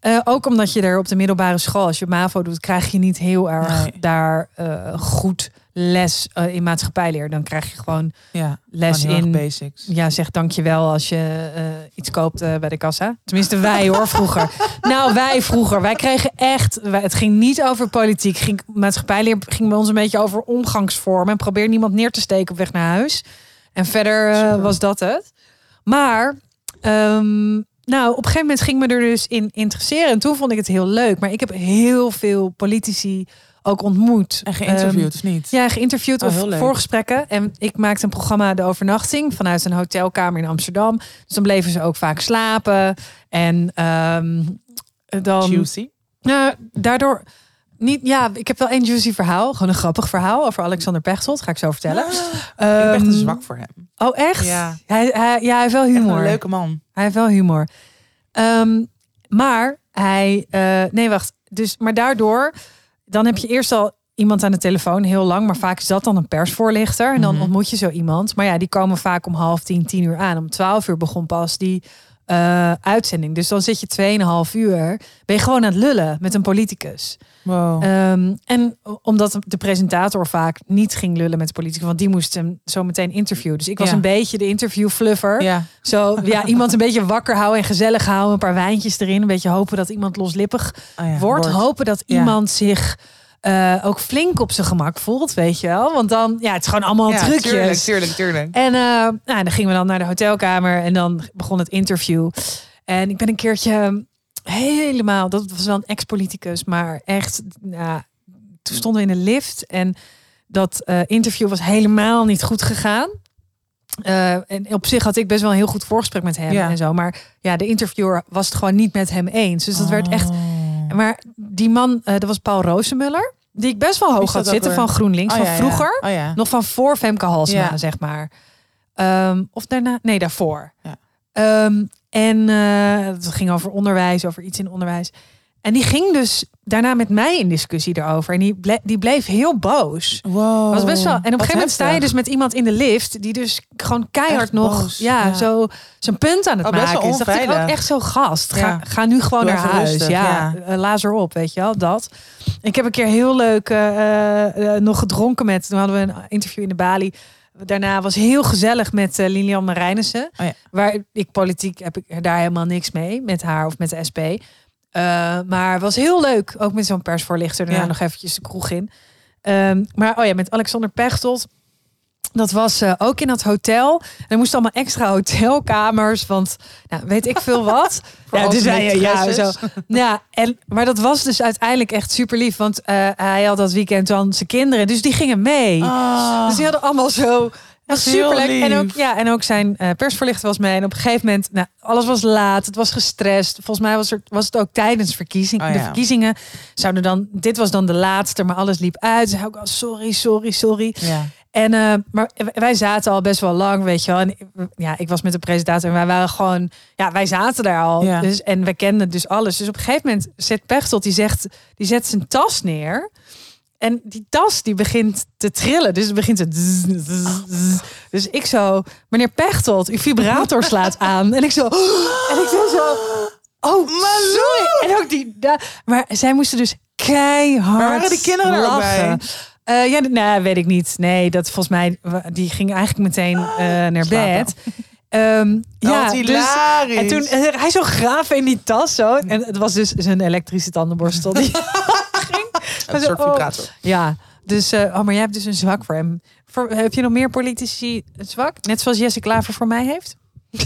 Eh, ook omdat je er op de middelbare school, als je MAVO doet, krijg je niet heel erg Nee. daar eh, goed les eh, in maatschappijleer. Dan krijg je gewoon ja. les in basics. ja, zeg dankjewel als je eh, iets koopt eh, bij de kassa. Tenminste, wij hoor vroeger. nou, wij vroeger. Wij kregen echt. wij- het ging niet over politiek. Ging, maatschappijleer ging bij ons een beetje over omgangsvormen. En probeer niemand neer te steken op weg naar huis. En verder was dat het. Maar. ehm, nou, op een gegeven moment ging me er dus in interesseren. En toen vond ik het heel leuk. Maar ik heb heel veel politici ook ontmoet. En geïnterviewd Ehm, of niet? ja, geïnterviewd Oh, of voorgesprekken. En ik maakte een programma De Overnachting vanuit een hotelkamer in Amsterdam. Dus dan bleven ze ook vaak slapen. En ehm, dan. Juicy. Nou, daardoor. Niet, ja, ik heb wel één juicy verhaal. Gewoon een grappig verhaal over Alexander Pechtold. Ga ik zo vertellen. ik ben echt Ehm, zwak voor hem. Oh, echt? Ja. Hij, hij, ja, hij heeft wel humor. een leuke man. Hij heeft wel humor. Maar hij, eh, nee, wacht. Dus, maar daardoor, dan heb je eerst al iemand aan de telefoon heel lang, maar vaak is dat dan een persvoorlichter en dan Mhm. ontmoet je zo iemand. Maar ja, die komen vaak om half tien, tien uur aan. Om twaalf uur begon pas die eh, uitzending. Dus dan zit je tweeënhalf uur, ben je gewoon aan het lullen met een politicus. Wow. Ehm, en omdat de presentator vaak niet ging lullen met de politicus, want die moest hem zo meteen interviewen. Dus ik was Ja. een beetje de interviewfluffer. ja. Zo, ja, iemand een beetje wakker houden en gezellig houden. Een paar wijntjes erin. Een beetje hopen dat iemand loslippig Oh ja, wordt. Hopen dat iemand zich eh, ook flink op zijn gemak voelt, weet je wel. Want dan, ja, het is gewoon allemaal Ja, trucjes. tuurlijk, tuurlijk, tuurlijk. En eh, nou, dan gingen we dan naar de hotelkamer en dan begon het interview. En ik ben een keertje helemaal, dat was wel een ex-politicus, maar echt, nou, toen stonden we in de lift en dat eh, interview was helemaal niet goed gegaan. En op zich had ik best wel een heel goed voorgesprek met hem Ja. en zo. Maar ja, de interviewer was het gewoon niet met hem eens. Dus dat werd echt. Maar die man, eh, dat was Paul Roosemuller. Die ik best wel hoog had zitten weer? van GroenLinks. Oh, van ja, ja. vroeger. Oh ja. Nog van voor Femke Halsma, zeg maar. Ehm, of daarna? Nee, daarvoor. Ja. Ehm, en eh, het ging over onderwijs, over iets in onderwijs. En die ging dus daarna met mij in discussie erover. En die, ble- die bleef heel boos. Wow. was best wel. En op een gegeven moment sta je dus met iemand in de lift die dus gewoon keihard nog ja, ja. zo zijn punt aan het Oh, maken is. Dacht ik ook echt zo gast. Ga, Ja. ga nu gewoon Doe naar huis. rustig, ja, ja. Eh, laat erop, weet je wel dat. Ik heb een keer heel leuk eh, eh, nog gedronken met. Toen hadden we een interview in de Bali. Daarna was heel gezellig met eh, Lilian Marijnissen. Oh ja. Waar ik politiek heb ik daar helemaal niks mee met haar of met de SP. Eh, maar was heel leuk, ook met zo'n persvoorlichter. Daarna Ja. nog eventjes de kroeg in. Ehm, maar oh ja, met Alexander Pechtold. Dat was eh, ook in dat hotel. En er moesten allemaal extra hotelkamers. Want nou, weet ik veel wat. Ja, dus hij, ja, zo. ja en, maar dat was dus uiteindelijk echt super lief. Want eh, hij had dat weekend dan zijn kinderen. Dus die gingen mee. Ah. Dus die hadden allemaal zo was superleuk. En ook, ja, en ook zijn eh, persverlichter was mee. En op een gegeven moment, nou, alles was laat. Het was gestrest. Volgens mij was, er, was het ook tijdens verkiezing, Oh, de ja. verkiezingen. Zouden dan, dit was dan de laatste, maar alles liep uit. Ze zei ook, al, sorry, sorry, sorry. Ja. En, eh, maar wij zaten al best wel lang, weet je wel. En ja, ik was met de presentator en wij waren gewoon... Ja, wij zaten daar al. Ja. Dus, en we kenden dus alles. Dus op een gegeven moment zet Pechtold, die zegt... Die zet zijn tas neer. En die tas die begint te trillen. Dus het begint te... zzz, zzz, zzz. Dus ik zo... Meneer Pechtold, uw vibrator slaat aan. En ik zo... En ik zo... zo oh, sorry. En ook die... maar zij moesten dus keihard Maar waren die kinderen er lachen. Eh, ja, nou, weet ik niet. Nee, dat volgens mij, die ging eigenlijk meteen eh, naar bed. Ehm, ja, dus, en toen eh, hij zo graven in die tas zo. En het was dus zijn elektrische tandenborstel. Die ging. Een soort Oh. Ja, dus, eh, oh, maar jij hebt dus een zwak voor hem. Voor, heb je nog meer politici een zwak? Net zoals Jesse Klaver voor mij heeft?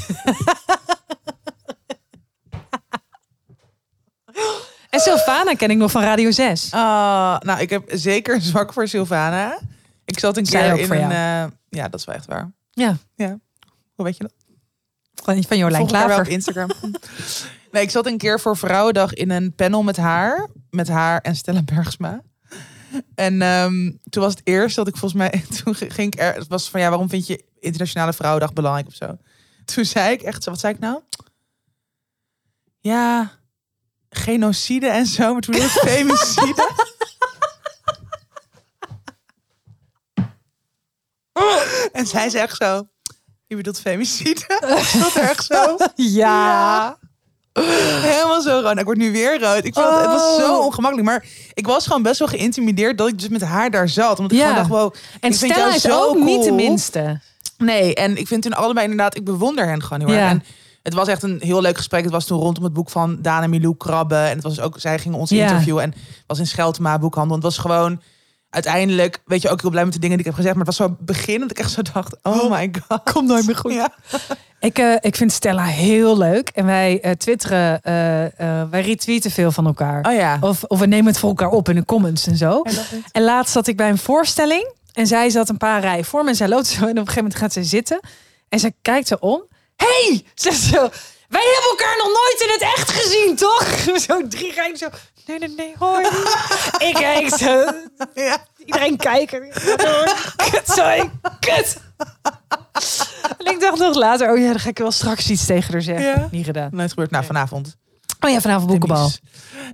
en Sylvana ken ik nog van Radio 6. Ah, nou, ik heb zeker een zwak voor Sylvana. Ik zat een Zij keer ook in voor een... eh, ja, dat is wel echt waar. Ja, Hoe weet je dat? van, van Jolijn wel op Klaver. Instagram. nee, ik zat een keer voor Vrouwendag in een panel met haar. Met haar en Stella Bergsma. En ehm, toen was het eerst dat ik volgens mij... Toen ging ik er... Het was van, ja, waarom vind je Internationale Vrouwendag belangrijk of zo? Toen zei ik echt zo... Wat zei ik nou? Ja, genocide en zo. Maar toen was het femicide. en zij echt zo... Je bedoelt femicide? Is dat echt zo? Ja. Helemaal zo rood. Ik word nu weer rood. Ik vond het, het was zo Oh. ongemakkelijk. Maar ik was gewoon best wel geïntimideerd dat ik dus met haar daar zat. Omdat ik gewoon dacht, wow. En ik vind Stella jou is zo ook niet de minste. Nee, en ik vind toen allebei inderdaad, ik bewonder hen gewoon heel erg. Ja. En het was echt een heel leuk gesprek. Het was toen rondom het boek van Daan en Milou Krabbe. En het was ook, zij gingen ons Ja. interviewen. En het was in Scheltema boekhandel. Het was gewoon uiteindelijk, weet je, ook heel blij met de dingen die ik heb gezegd. Maar het was zo begin dat ik echt zo dacht, oh my god. Komt nooit meer goed. Ja. Ik, eh, ik vind Stella heel leuk. En wij eh, twitteren, eh, eh, wij retweeten veel van elkaar. Oh ja. Of, of we nemen het voor elkaar op in de comments en zo. En laatst zat ik bij een voorstelling. En zij zat een paar rijen voor me. En zij loopt zo. En op een gegeven moment gaat ze zitten. En ze kijkt ze om. hey! zegt ze zo. Wij hebben elkaar nog nooit in het echt gezien, toch? Zo drie rijen zo. Nee, nee, nee, hoi. ik kijk zo. Ja. Iedereen kijken. Kut, sorry. Kut. En ik dacht nog later, oh ja, dan ga ik wel straks iets tegen haar zeggen. Ja. Niet gedaan. Nooit gebeurd. Nou, vanavond. Oh ja, vanavond boekenbal.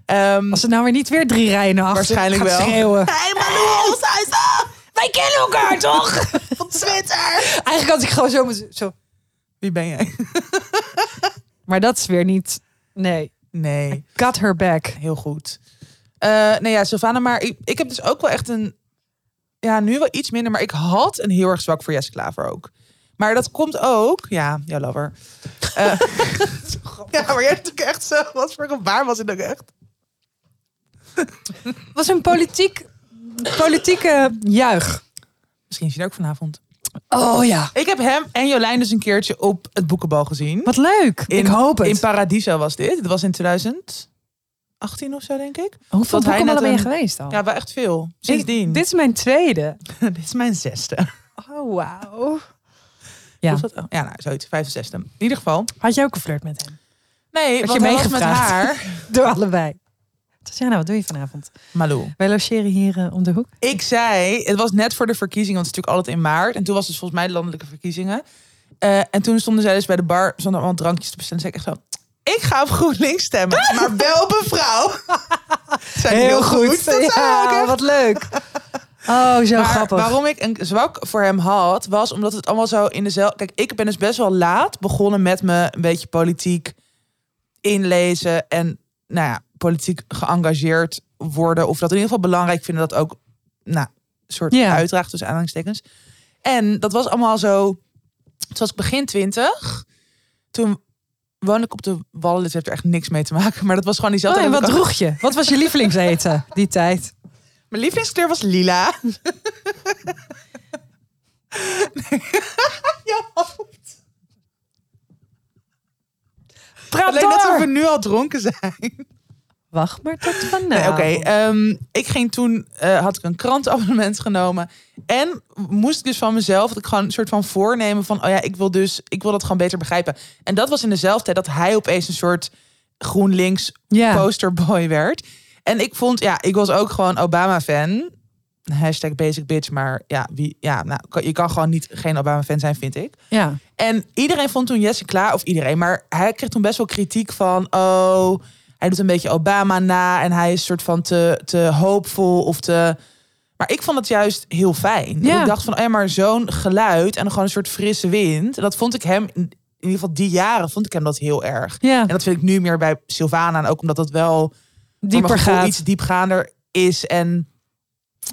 Ehm, Als het nou weer niet weer drie rijen naar achter Waarschijnlijk gaat wel. schreeuwen. Wij kennen elkaar toch? van Twitter. Eigenlijk had ik gewoon zo, zo. Wie ben jij? Maar dat is weer niet. Nee. Nee. Got her back. Heel goed. Eh, nee, ja, Sylvana, maar ik, ik heb dus ook wel echt een... Ja, nu wel iets minder, maar ik had een heel erg zwak voor Jesse Klaver ook. Maar dat komt ook... Ja, jouw lover. Eh, ja, maar jij hebt natuurlijk echt zo... Wat voor gebaar was het ook echt? was een politiek, politieke juich. Misschien zie je het ook vanavond. Oh ja. Ik heb hem en Jolijn dus een keertje op het boekenbal gezien. Wat leuk. In- ik hoop het. In Paradiso was dit. Het was in 2018 of zo, denk ik. Hoeveel dat ben je geweest al? Ja, wel echt veel. Sindsdien. Ik- dit is mijn tweede. dit is mijn zesde. Oh, wauw. Ja. Dat- oh, ja, nou, zoiets. Vijfde, zesde. In ieder geval. Had je ook een flirt met hem? Nee, Had want je was met meegevraagd? haar. Door allebei. Tatjana, wat doe je vanavond? Malou. Wij logeren hier eh, om de hoek. Ik zei, het was net voor de verkiezingen, want het is natuurlijk altijd in maart. En toen was het volgens mij de landelijke verkiezingen. Eh, en toen stonden zij dus bij de bar zonder allemaal drankjes te bestellen. Zei ik echt zo, ik ga op GroenLinks stemmen, maar wel op een vrouw. Zei heel, goed. Dat zei ik ook Ja, wat leuk. Oh, zo Maar grappig. waarom ik een zwak voor hem had, was omdat het allemaal zo in dezelfde... Kijk, ik ben dus best wel laat begonnen met me een beetje politiek inlezen. En nou ja, politiek geëngageerd worden. Of dat in ieder geval belangrijk vinden dat ook, nou, een soort Ja. uitdraagt tussen aanhalingstekens. En dat was allemaal zo... Het was begin twintig. Toen woonde ik op de Wallen. Dit heeft er echt niks mee te maken. Maar dat was gewoon Oh, diezelfde... en dat wat droeg je? Wat was je lievelingseten die tijd? Mijn lievelingskleur was lila. ja, Praat alleen dat we nu al dronken zijn. Wacht maar tot vanavond. Nee, Oké, ehm, ik ging toen, eh, had ik een krantenabonnement genomen. En moest ik dus van mezelf, dat ik gewoon een soort van voornemen van, oh ja, ik wil dus, ik wil dat gewoon beter begrijpen. En dat was in dezelfde tijd dat hij opeens een soort GroenLinks posterboy werd. En ik vond, ja, ik was ook gewoon Obama-fan. Hashtag basic bitch, maar ja, wie, ja nou, kan- je kan gewoon niet geen Obama-fan zijn, vind ik. ja. En iedereen vond toen Jesse klaar, of iedereen, maar hij kreeg toen best wel kritiek van, oh, hij doet een beetje Obama na en hij is soort van te, te hoopvol of te. Maar ik vond het juist heel fijn. Ja. Ik dacht van, oh ja, maar zo'n geluid en gewoon een soort frisse wind. En dat vond ik hem, in ieder geval die jaren, vond ik hem dat heel erg. ja, En dat vind ik nu meer bij Sylvana. En ook omdat het wel dieper gaat. iets diepgaander is. En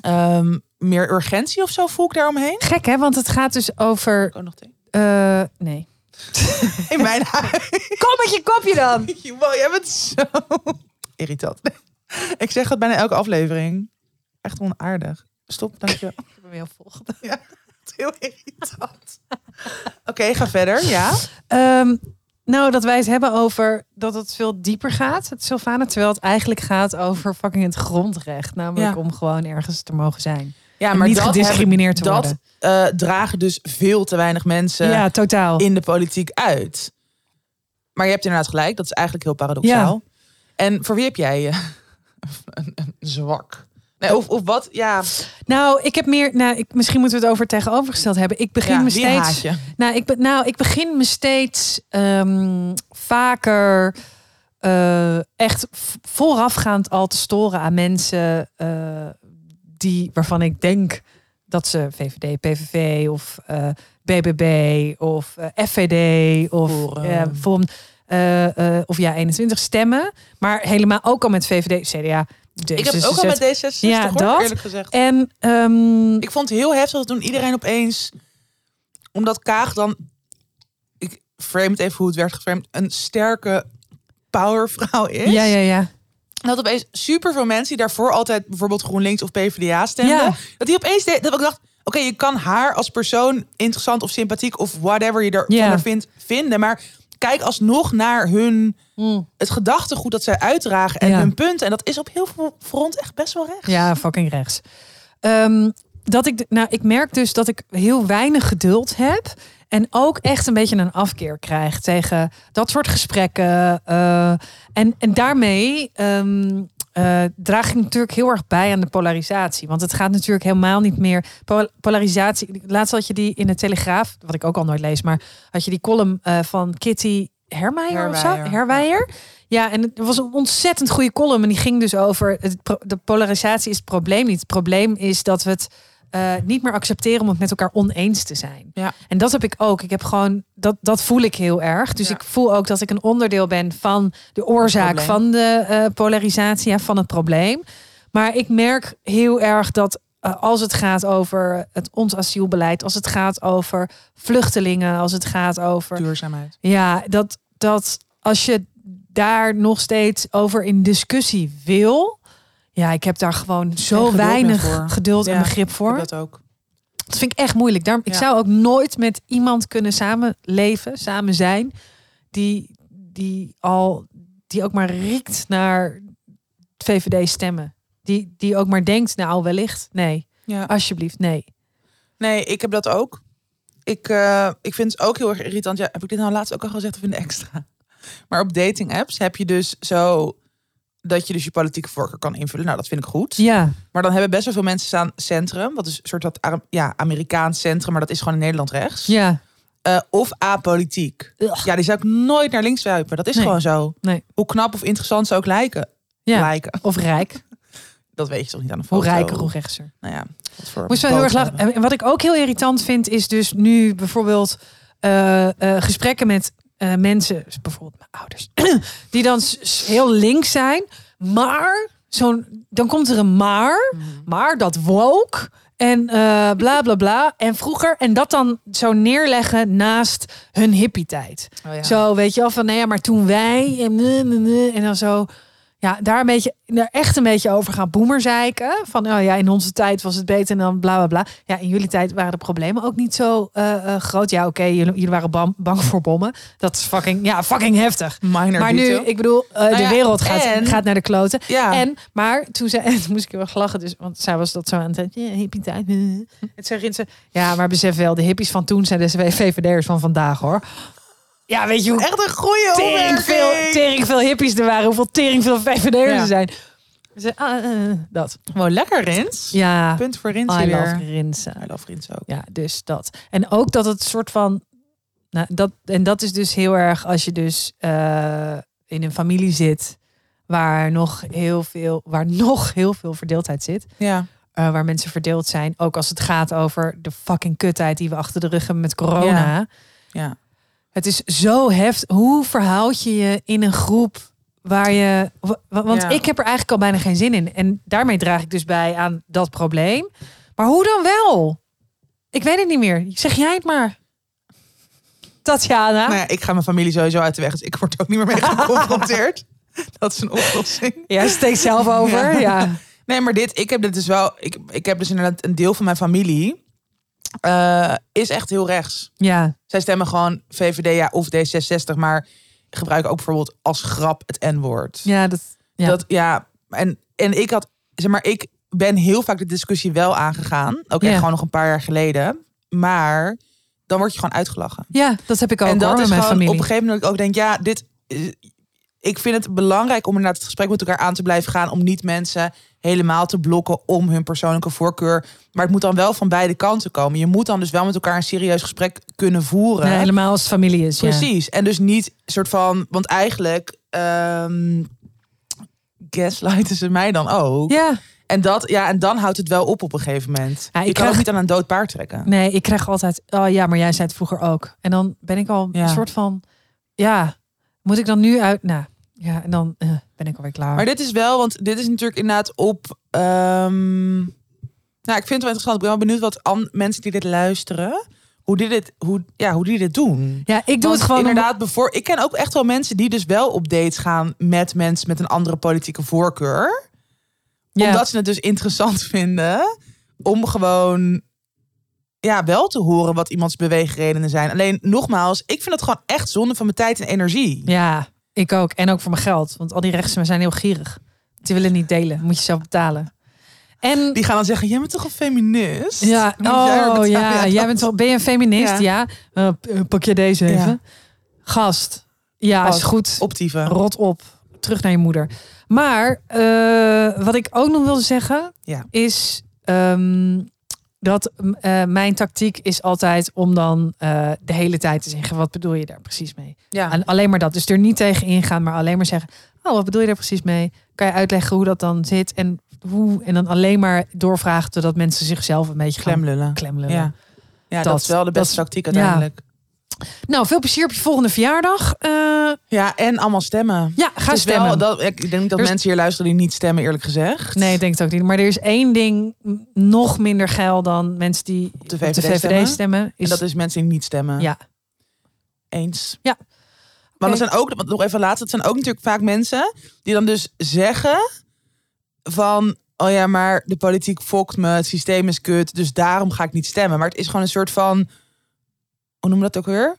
ehm, meer urgentie of zo voel ik daaromheen. Gek hè, want het gaat dus over... Ik ook nog. Eh, nee. In mijn huis. Kom met je kopje dan! Wow, jij bent zo irritant. Ik zeg dat bijna elke aflevering. Echt onaardig. Stop, dank je. Ik heb hem heel volgende. Heel irritant. Oké, ga verder. Ja. Ehm, nou, dat wij het hebben over dat het veel dieper gaat, het Sylvana. Terwijl het eigenlijk gaat over fucking het grondrecht. Namelijk Ja. om gewoon ergens te mogen zijn. Ja, En niet gediscrimineerd te dat, worden. eh, dragen dus veel te weinig mensen ja, totaal. in de politiek uit. Maar je hebt inderdaad gelijk. Dat is eigenlijk heel paradoxaal. En voor wie heb jij eh, een, een zwak? Nee, of, of wat? Ja, Nou, ik heb meer. Nou, ik, misschien moeten we het over het tegenovergesteld hebben. Ik begin ja me steeds. je? Nou, ik, nou, ik begin me steeds ehm, vaker eh, echt voorafgaand al te storen aan mensen die waarvan ik denk dat ze VVD, PVV of eh, BBB of eh, FVD of Forum. eh, eh, eh, of ja 21 stemmen, maar helemaal ook al met VVD, CDA. Ik heb ook al met D66 Ja, hoor, dat. eerlijk gezegd. En ehm, Ik vond het heel heftig toen iedereen opeens, omdat Kaag dan, ik frame het even hoe het werd geframed, een sterke powervrouw is. ja, ja, ja. Dat opeens super veel mensen die daarvoor altijd bijvoorbeeld GroenLinks of PvdA stemden, Ja. dat die opeens deed, dat ik dacht, oké, je kan haar als persoon interessant of sympathiek of whatever je ervan er vindt vinden, maar kijk alsnog naar hun Mm. het gedachtegoed dat zij uitdragen en Ja. hun punten. En dat is op heel veel front echt best wel recht. Ja, fucking rechts. Ehm, dat ik, de- nou, ik merk dus dat ik heel weinig geduld heb. En ook echt een beetje een afkeer krijg tegen dat soort gesprekken. eh, en, en daarmee ehm, eh, draag ik natuurlijk heel erg bij aan de polarisatie. Want het gaat natuurlijk helemaal niet meer. Pol- polarisatie. Laatst had je die in de Telegraaf, wat ik ook al nooit lees, maar had je die column eh, van Kitty Hermeijer of zo? Ja, en het was een ontzettend goede column. En die ging dus over het, de polarisatie is het probleem niet. Het probleem is dat we het eh, niet meer accepteren om het met elkaar oneens te zijn. Ja. En dat heb ik ook. Ik heb gewoon dat, dat voel ik heel erg. Dus Ja. ik voel ook dat ik een onderdeel ben van de oorzaak van de eh, polarisatie, ja, van het probleem. Maar ik merk heel erg dat eh, als het gaat over het ons asielbeleid, als het gaat over vluchtelingen, als het gaat over Duurzaamheid. ja, dat, dat als je daar nog steeds over in discussie wil. Ja, ik heb daar gewoon zo geduld weinig geduld en Ja, begrip voor. Dat ook. Dat vind ik echt moeilijk. Daarom, ik zou ook nooit met iemand kunnen samenleven, samen zijn, die, die al die ook maar riekt naar VVD stemmen. Die, die ook maar denkt, nou wellicht. Nee, Ja. alsjeblieft, nee. Nee, ik heb dat ook. Ik, eh, ik vind het ook heel erg irritant. Ja, heb ik dit nou laatst ook al gezegd of in de extra? Maar op dating apps heb je dus zo dat je dus je politieke voorkeur kan invullen. Nou, dat vind ik goed. Ja, Maar dan hebben best wel veel mensen staan centrum. Wat is een soort Ara- ja, Amerikaans centrum, maar dat is gewoon in Nederland rechts. ja. Eh, of apolitiek. Ugh. Ja, die zou ik nooit naar links zuipen. Dat is Nee. gewoon zo. Nee. Hoe knap of interessant ze ook lijken. ja. lijken. Of rijk. Dat weet je toch niet aan de Hoe foto. rijker, hoe rechtser. Nou ja, wat voor Moest wel heel erg lachen. En wat ik ook heel irritant vind, is dus nu bijvoorbeeld eh, eh, gesprekken met eh, mensen, bijvoorbeeld mijn ouders, die dan heel links zijn, maar zo'n, dan komt er een maar, Mhm. maar dat woke en eh, bla bla bla en vroeger en dat dan zo neerleggen naast hun hippie tijd. Oh ja. Zo weet je wel van, nou ja, maar toen wij en, en dan zo. Ja, daar een beetje, daar echt een beetje over gaan boemerzeiken. Van, oh ja, in onze tijd was het beter en dan bla bla bla. Ja, in jullie tijd waren de problemen ook niet zo eh, eh, groot. Ja, oké, jullie, jullie waren bam- bang voor bommen. Dat is fucking, ja, fucking heftig. Minor maar nu, ik bedoel, eh, de Nou ja, wereld gaat, en- gaat naar de kloten. ja. En, maar toen, zei, toen moest ik heel erg lachen, dus, want zij was dat zo aan het ja, hippie tijd. Het zei Rinse, ja, maar besef wel, de hippies van toen zijn de VVD'ers van vandaag, hoor. Ja, weet je hoe Echt een goede tering veel, tering veel hippies er waren, hoeveel tering veel VVD'ers Ja. er zijn. Ze, ah, eh, dat. Wow, lekker Rins. Ja, Punt voor Rins I love weer. Rinse. I love Rins ook. Ja, dus dat. En ook dat het soort van. Nou, dat, en dat is dus heel erg als je dus eh, in een familie zit waar nog heel veel, waar nog heel veel verdeeldheid zit. Ja. eh, waar mensen verdeeld zijn. Ook als het gaat over de fucking kutheid die we achter de rug hebben met corona. Ja. Ja. Het is zo heftig. Hoe verhoud je je in een groep waar je. wa- wa- Want Ja. ik heb er eigenlijk al bijna geen zin in. En daarmee draag ik dus bij aan dat probleem. Maar hoe dan wel? Ik weet het niet meer. Zeg jij het maar. Tatjana. Nou ja, ik ga mijn familie sowieso uit de weg, dus ik word ook niet meer mee geconfronteerd. Dat is een oplossing. Ja, steekt zelf over. Ja. Ja. Nee, maar dit, ik heb dit dus wel. Ik, ik heb dus inderdaad een deel van mijn familie. Eh, is echt heel rechts. Ja. Zij stemmen gewoon VVD ja, of D66, maar gebruiken ook bijvoorbeeld als grap het N-woord. Ja, dat. Ja. Dat, ja, en, en ik had, zeg maar, ik ben heel vaak de discussie wel aangegaan. Ook echt Ja. gewoon nog een paar jaar geleden. Maar dan word je gewoon uitgelachen. ja, dat heb ik ook en dat hoor, is met mijn gewoon familie. op een gegeven moment dat ik ook denk, ja, dit. Ik vind het belangrijk om inderdaad het gesprek met elkaar aan te blijven gaan. Om niet mensen helemaal te blokken om hun persoonlijke voorkeur. Maar het moet dan wel van beide kanten komen. Je moet dan dus wel met elkaar een serieus gesprek kunnen voeren. Ja, helemaal als het familie is. ja. Precies. En dus niet soort van, want eigenlijk ehm gaslighten ze mij dan ook. Ja. En dat, ja, en dan houdt het wel op op een gegeven moment. Ja, ik je kan krijg- ook niet aan een dood paard trekken. Nee, ik krijg altijd. Oh ja, maar jij zei het vroeger ook. En dan ben ik al Ja. een soort van. Ja, moet ik dan nu uit? Nou, ja, en dan eh, ben ik alweer klaar. Maar dit is wel, want dit is natuurlijk inderdaad op. ehm, nou, ik vind het wel interessant. Ik ben wel benieuwd wat an- mensen die dit luisteren, hoe die dit, hoe, ja, hoe die dit doen. ja, ik doe Want het gewoon. om- inderdaad. Bevoor, ik ken ook echt wel mensen die dus wel op dates gaan met mensen met een andere politieke voorkeur. ja. Omdat ze het dus interessant vinden om gewoon ja, wel te horen wat iemands beweegredenen zijn. Alleen nogmaals, ik vind het gewoon echt zonde van mijn tijd en energie. Ja, ik ook. En ook voor mijn geld. Want al die rechtsen zijn heel gierig. Die willen niet delen. Moet je zelf betalen. En Die gaan dan zeggen, jij bent toch een feminist? ja, oh ja, jij bent wel. Ben je een feminist? Ja. Ja. P- pak je deze Ja. even. Gast. Ja, is goed. optieven. Rot op. Terug naar je moeder. Maar eh, wat ik ook nog wilde zeggen Ja. is ehm, dat eh, mijn tactiek is altijd om dan eh, de hele tijd te zeggen: wat bedoel je daar precies mee? Ja. En alleen maar dat. Dus er niet tegen ingaan, maar alleen maar zeggen: oh, wat bedoel je daar precies mee? Kan je uitleggen hoe dat dan zit en hoe? En dan alleen maar doorvragen totdat mensen zichzelf een beetje Klemlullen. klemlullen. Ja. Ja, dat, Dat- is wel de beste dat- tactiek uiteindelijk. Nou, veel plezier op je volgende verjaardag. Eh, Ja, en allemaal stemmen. ja, ga stemmen. Wel, dat, ik denk dat is- mensen hier luisteren die niet stemmen, eerlijk gezegd. Nee, ik denk het ook niet. Maar er is één ding nog minder geil dan mensen die op de de VVD stemmen. stemmen. Is, En dat is mensen die niet stemmen. ja. Eens. Ja. Maar er zijn ook, want nog even laatst, het zijn ook natuurlijk vaak mensen die dan dus zeggen van, oh ja, maar de politiek fokt me, het systeem is kut, dus daarom ga ik niet stemmen. Maar het is gewoon een soort van, hoe noem dat ook weer?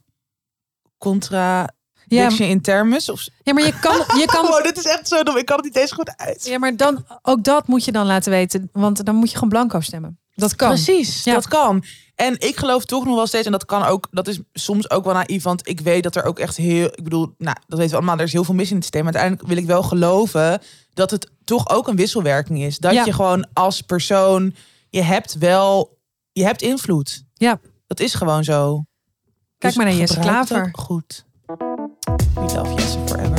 Contra Ja, in termus? Of... ja, maar je kan, je kan Oh, dit is echt zo dom. Ik kan het niet eens goed uit. Ja, maar dan ook dat moet je dan laten weten, want dan moet je gewoon blanco stemmen. Dat kan. Precies, Ja. dat kan. En ik geloof toch nog wel steeds, en dat kan ook, dat is soms ook wel naïef, want ik weet dat er ook echt heel, ik bedoel, nou, dat weten we allemaal, er is heel veel mis in het systeem. Maar uiteindelijk wil ik wel geloven dat het toch ook een wisselwerking is. Dat Ja. je gewoon als persoon, je hebt wel, je hebt invloed. Ja. Dat is gewoon zo. Kijk maar naar Jesse Klaver. Goed. We love Jesse forever.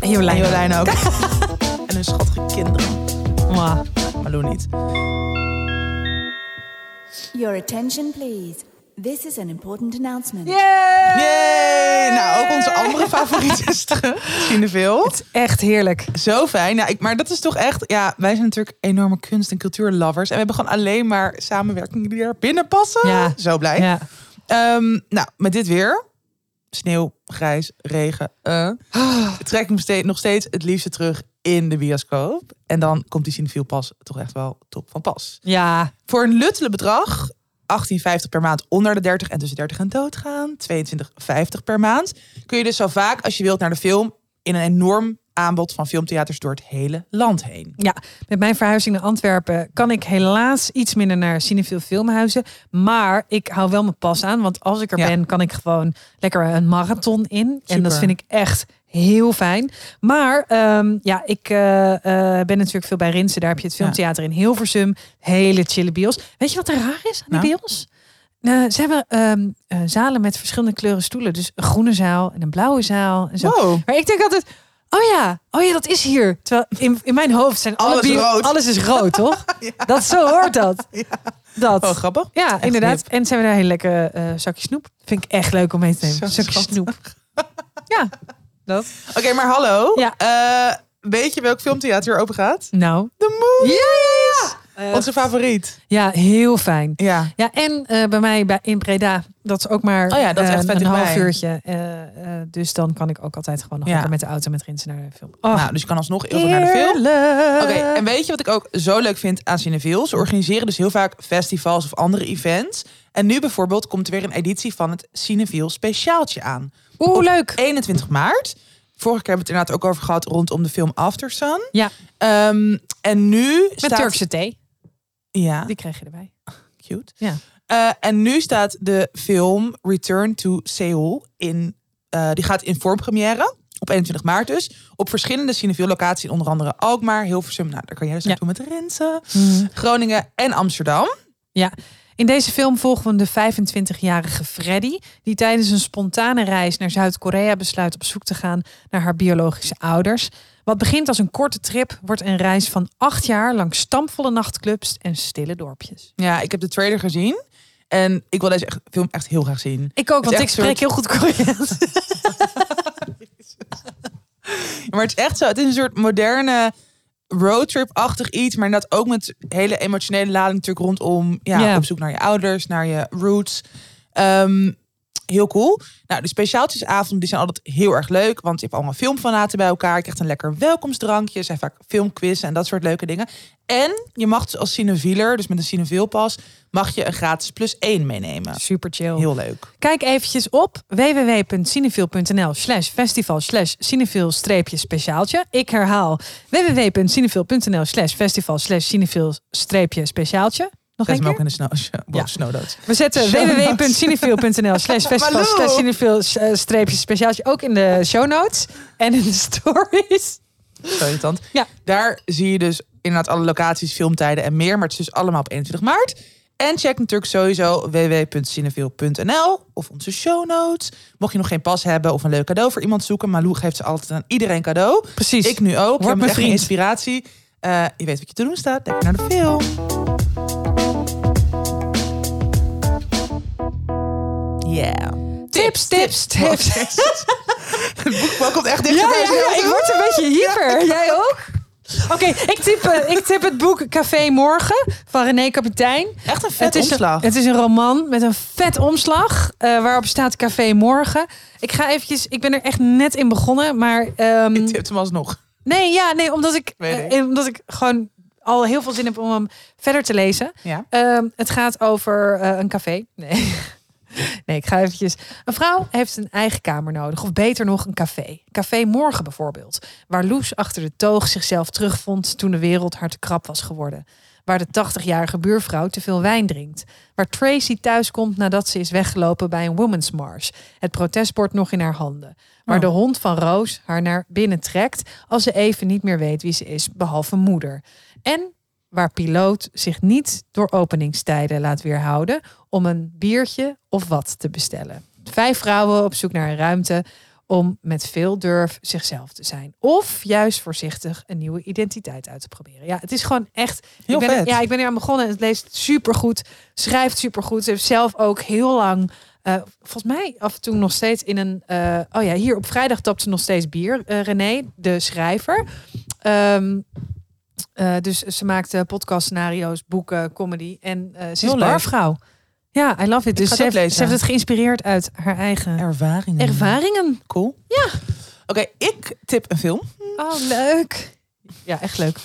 En Jolijn. En Jolijn ook. en hun schattige kinderen. Mwah. Malou niet. Your attention, please. This is an important announcement. Yay! Nou, ook onze andere favoriet is er veel. Het is echt heerlijk. Zo fijn. Nou, ik, maar dat is toch echt... Ja, wij zijn natuurlijk enorme kunst- en cultuurlovers. En we hebben gewoon alleen maar samenwerkingen die er binnen passen. Ja. Zo blij. Ja. Ehm, nou, met dit weer. sneeuw, grijs, regen. eh, trek ik me ste- nog steeds het liefste terug in de bioscoop. En dan komt die cinefiel pas toch echt wel top van pas. Ja, Voor een luttele bedrag, 18,50 per maand onder de 30 en tussen 30 en doodgaan, 22,50 per maand, kun je dus zo vaak als je wilt naar de film in een enorm aanbod van filmtheaters door het hele land heen. Ja, met mijn verhuizing naar Antwerpen kan ik helaas iets minder naar Cineville Filmhuizen. Maar ik hou wel mijn pas aan, want als ik er Ja. ben, kan ik gewoon lekker een marathon in. En dat vind ik echt heel fijn. Maar ehm, ja, ik eh, eh, ben natuurlijk veel bij Rinsen. Daar heb je het filmtheater in Hilversum. Hele chille bios. Weet je wat er raar is aan die Nou? bios? Eh, ze hebben ehm, eh, zalen met verschillende kleuren stoelen. Dus een groene zaal en een blauwe zaal. En zo. Wow. Maar ik denk altijd, oh ja, oh ja, dat is hier. Terwijl in, in mijn hoofd zijn alle Alles rood. Alles is rood, toch? Dat zo hoort dat. Dat. Oh, grappig. ja, Echt inderdaad. En ze hebben daar een hele lekkere eh, zakje snoep. Vind ik echt leuk om mee te nemen. Zo zakje schattig. snoep. Ja, dat. Oké, maar hallo. Ja. Eh, weet je welk filmtheater er open gaat? Nou. De Movies. Ja, ja, Eh, Onze favoriet. ja, heel fijn. Ja. Ja, en eh, bij mij bij, in Breda, dat is ook maar Oh ja, dat is eh, echt vet een half uurtje. Eh, eh, dus dan kan ik ook altijd gewoon nog Ja. met de auto met Rinsen naar de film. Oh, Nou, dus je kan alsnog heel veel naar de film. Oké, en weet je wat ik ook zo leuk vind aan Cineville? Ze organiseren dus heel vaak festivals of andere events. En nu bijvoorbeeld komt er weer een editie van het Cineville speciaaltje aan. Oeh, leuk. 21 maart. Vorige keer hebben we het inderdaad ook over gehad rondom de film After Sun. Ja, Ehm, en nu met staat... Turkse thee. Ja, Die kreeg je erbij. cute. Ja. Eh, en nu staat de film Return to Seoul in... eh, die gaat in vormpremière. Op 21 maart dus. Op verschillende Cineville locaties. Onder andere Alkmaar, Hilversum. Nou, daar kan jij dus Ja. naartoe met Rensen. Groningen en Amsterdam. Ja. In deze film volgen we de 25-jarige Freddy, die tijdens een spontane reis naar Zuid-Korea besluit op zoek te gaan naar haar biologische ouders. Wat begint als een korte trip, wordt een reis van acht jaar langs stampvolle nachtclubs en stille dorpjes. Ja, ik heb de trailer gezien. En ik wil deze echt, film echt heel graag zien. Ik ook, want ik spreek heel goed Koreaans. Maar het is echt zo. Het is een soort moderne roadtrip-achtig iets. Maar dat ook met hele emotionele lading natuurlijk rondom... Ja, op zoek naar je ouders, naar je roots. Ehm, heel cool. Nou, de speciaaltjesavonden die zijn altijd heel erg leuk. Want je hebt allemaal filmfanaten bij elkaar. Je krijgt een lekker welkomstdrankje. Er zijn vaak filmquizzen en dat soort leuke dingen. En je mag dus als cinevieler, dus met een cinevielpas... mag je een gratis plus één meenemen. Super chill. Heel leuk. Kijk eventjes op www.cinefiel.nl slash festival slash cinefiel streepje speciaaltje. Ik herhaal www.cinefiel.nl slash festival slash cinefiel streepje speciaaltje. Nog Zet hem ook in de snow, Ja. snow. We zetten www.cinefiel.nl slash festival slash cinefiel eh, streepje speciaaltje ook in de show notes en in de stories. Zo irritant. Ja. Daar zie je dus inderdaad alle locaties, filmtijden en meer. Maar het is dus allemaal op 21 maart. En check natuurlijk sowieso www.cineville.nl of onze show notes. Mocht je nog geen pas hebben of een leuk cadeau voor iemand zoeken. Malou geeft ze altijd aan iedereen cadeau. Precies. Ik nu ook. Word mijn vriend. inspiratie. Eh, je weet wat je te doen staat. Lekker naar de film. Yeah. Tips, tips, tips. Het boekbal komt echt Ja, dichterbij. ja, ja, ik word een beetje hyper. Jij ook? Oké, ik, tip, eh, ik tip het boek Café Morgen van René Kapitein. Echt een vet het is omslag. Een, het is een roman met een vet omslag eh, waarop staat Café Morgen. Ik ga eventjes, ik ben er echt net in begonnen, maar ehm, Je tipt hem alsnog. nee, ja, nee, omdat ik, ik. eh, omdat ik gewoon al heel veel zin heb om hem verder te lezen. Ja. Ehm, het gaat over een café. Nee. nee, ik ga eventjes. Een vrouw heeft een eigen kamer nodig. Of beter nog, een café. Café Morgen bijvoorbeeld. Waar Loes achter de toog zichzelf terugvond toen de wereld haar te krap was geworden. Waar de 80-jarige buurvrouw te veel wijn drinkt. Waar Tracy thuiskomt nadat ze is weggelopen bij een Women's March. Het protestbord nog in haar handen. Waar Oh. de hond van Roos haar naar binnen trekt als ze even niet meer weet wie ze is, behalve moeder. En waar piloot zich niet door openingstijden laat weerhouden om een biertje of wat te bestellen. Vijf vrouwen op zoek naar een ruimte om met veel durf zichzelf te zijn. Of juist voorzichtig een nieuwe identiteit uit te proberen. Ja, het is gewoon echt... Heel ik ben, vet. Ja, ik ben er aan begonnen en het leest supergoed. Schrijft supergoed. Ze heeft zelf ook heel lang... eh, volgens mij af en toe nog steeds in een... eh, oh ja, hier op vrijdag tapt ze nog steeds bier. eh, René, de schrijver. Ehm, eh, dus ze maakt eh, podcast scenario's, boeken, comedy. En eh, ze is Heel leuk. barvrouw. Ja, I love it. Dus ze het heeft, ze het geïnspireerd uit haar eigen Ervaringen. ervaringen. Cool. Ja. Oké, ik tip een film. Oh, leuk. Ja, echt leuk.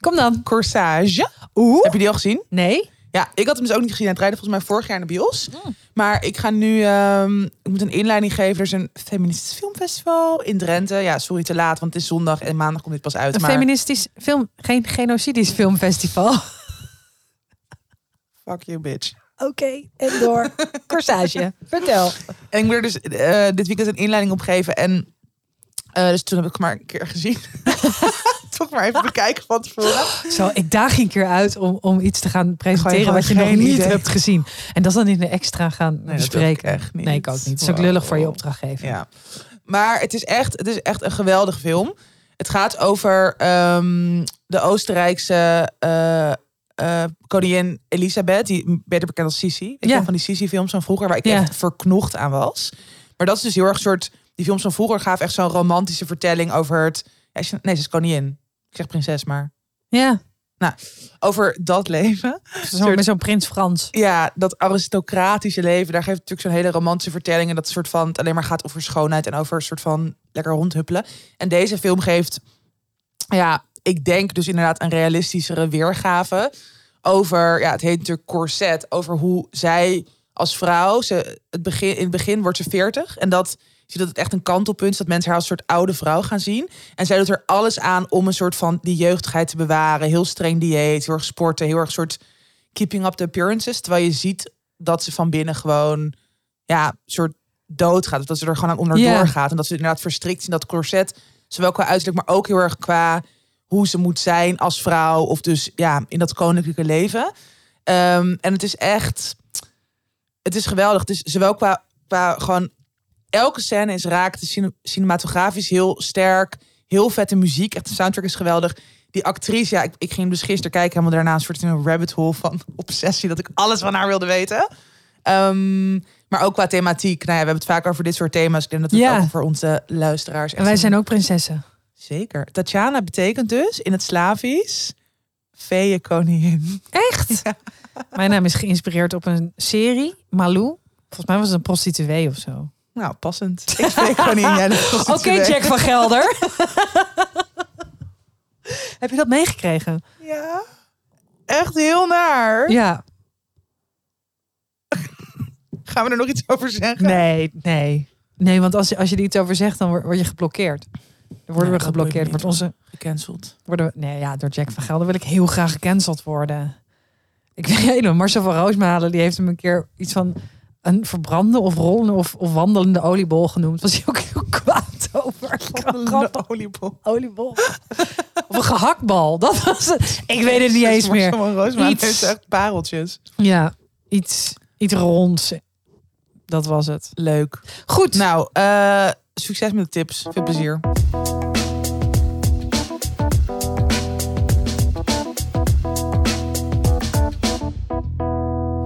Kom dan. Corsage. Oeh. Heb je die al gezien? Nee. Ja, ik had hem dus ook niet gezien. Hij draaide volgens mij vorig jaar in de bios. Mm. Maar ik ga nu... ehm, ik moet een inleiding geven. Er is een feministisch filmfestival in Drenthe. Ja, sorry te laat, want het is zondag en maandag komt dit pas uit. Een maar feministisch film, geen genocidisch filmfestival. fuck you, bitch. Oké, en door. Corsage. Vertel. En ik moet er dus eh, dit weekend een inleiding op geven. En eh, dus toen heb ik maar een keer gezien. Toch maar even bekijken van tevoren. Zo, ik daag je een keer uit om, om iets te gaan presenteren wat je nog niet idee. hebt gezien. En dat dan in de extra gaan ik bespreken. echt niet. Nee, ik ook niet. Het is ook lullig voor je opdrachtgever. Ja. Maar het is echt, het is echt een geweldige film. Het gaat over ehm, de Oostenrijkse eh, eh, koningin Elisabeth, die beter bekend als Sisi. Ik Ja. ken van die Sisi-films van vroeger, waar ik Ja. echt verknocht aan was. Maar dat is dus heel erg een soort. Die films van vroeger gaven echt zo'n romantische vertelling over het. Ja, ze- nee, ze is koningin. Ik zeg prinses, maar Ja, over dat leven. zo, met zo'n prins Frans. Ja, dat aristocratische leven, daar geeft natuurlijk zo'n hele romantische vertelling. En dat soort van het alleen maar gaat over schoonheid en over een soort van lekker rondhuppelen. En deze film geeft, ja, ik denk dus inderdaad een realistischere weergave over, ja, het heet natuurlijk corset, over hoe zij als vrouw, ze, het begin, in het begin wordt ze 40 en dat je ziet dat het echt een kantelpunt is dat mensen haar als een soort oude vrouw gaan zien. En zij doet er alles aan om een soort van die jeugdigheid te bewaren. Heel streng dieet, heel erg sporten, heel erg soort keeping up the appearances. Terwijl je ziet dat ze van binnen gewoon, ja, soort doodgaat. Of dat ze er gewoon aan onderdoor gaat. En dat ze inderdaad verstrikt in dat corset. Zowel qua uiterlijk, maar ook heel erg qua hoe ze moet zijn als vrouw. Of dus ja, in dat koninklijke leven. Ehm, en het is echt, het is geweldig. Is zowel qua, qua gewoon, elke scène is raak. Cine- cinematografisch heel sterk. Heel vette muziek. Echt, de soundtrack is geweldig. Die actrice, ja, ik, ik ging dus gisteren kijken. Helemaal daarna een soort in een rabbit hole van obsessie. Dat ik alles van haar wilde weten. Ehm, maar ook qua thematiek. Nou ja, we hebben het vaak over dit soort thema's. Ik denk dat het Ja. ook voor onze luisteraars. En wij een- zijn ook prinsessen. Zeker. Tatjana betekent dus in het Slavisch vee koningin. Echt? Mijn naam is geïnspireerd op een serie, Malou. Volgens mij was het een prostituee of zo. Nou, passend. Ik koningin, jij de Oké. Jack van Gelder. Heb je dat meegekregen? Ja. Echt heel naar. Ja. Gaan we er nog iets over zeggen? Nee, nee. Nee, want als je, als je er iets over zegt, dan word, je geblokkeerd. Dan worden Ja, we geblokkeerd. Wordt onze, Gecanceld. worden we, nee, ja, door Jack van Gelder wil ik heel graag gecanceld worden. Ik weet nog, Marcel van Roosmalen, die heeft hem een keer iets van een verbrande of rollende of, of wandelende oliebol genoemd. Was hij ook heel kwaad over. Grappig. oliebol. Oliebol. of een gehaktbal. Dat was het. Ik weet het niet eens meer. Iets. heeft echt pareltjes. Ja, iets, iets ronds. Dat was het. Leuk. Goed. Nou, eh, succes met de tips. Veel plezier.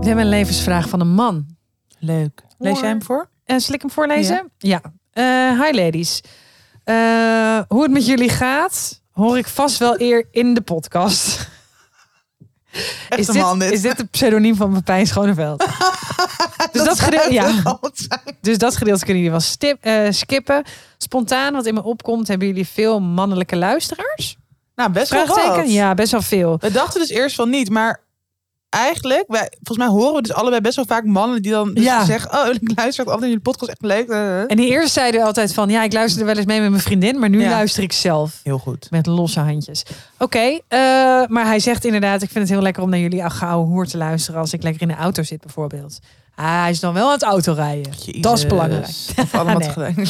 We hebben een levensvraag van een man. Leuk. Lees jij hem voor? En zal ik hem voorlezen? Ja. Eh, hi ladies. Eh, hoe het met jullie gaat, hoor ik vast wel eer in de podcast. Echt Is dit, man dit. is dit de pseudoniem van Pepijn Schoneveld? dus, dat gedeelte, ja, dus dat gedeelte kunnen jullie wel stip, eh, skippen. Spontaan, wat in me opkomt, hebben jullie veel mannelijke luisteraars? Nou, best wel wat. Ja, best wel veel. We dachten dus eerst van niet, maar eigenlijk, wij, volgens mij horen we dus allebei best wel vaak mannen die dan dus Ja. zeggen, oh, ik luister altijd in jullie podcast, echt leuk. eh. En die eerste zeiden altijd van, ja, ik luisterde wel eens mee met mijn vriendin, maar nu Ja. luister ik zelf. Heel goed. Met losse handjes. Oké, eh, maar hij zegt inderdaad, ik vind het heel lekker om naar jullie gouden hoer te luisteren als ik lekker in de auto zit bijvoorbeeld. Ah, hij is dan wel aan het autorijden. Dat is belangrijk. Of allemaal Nee.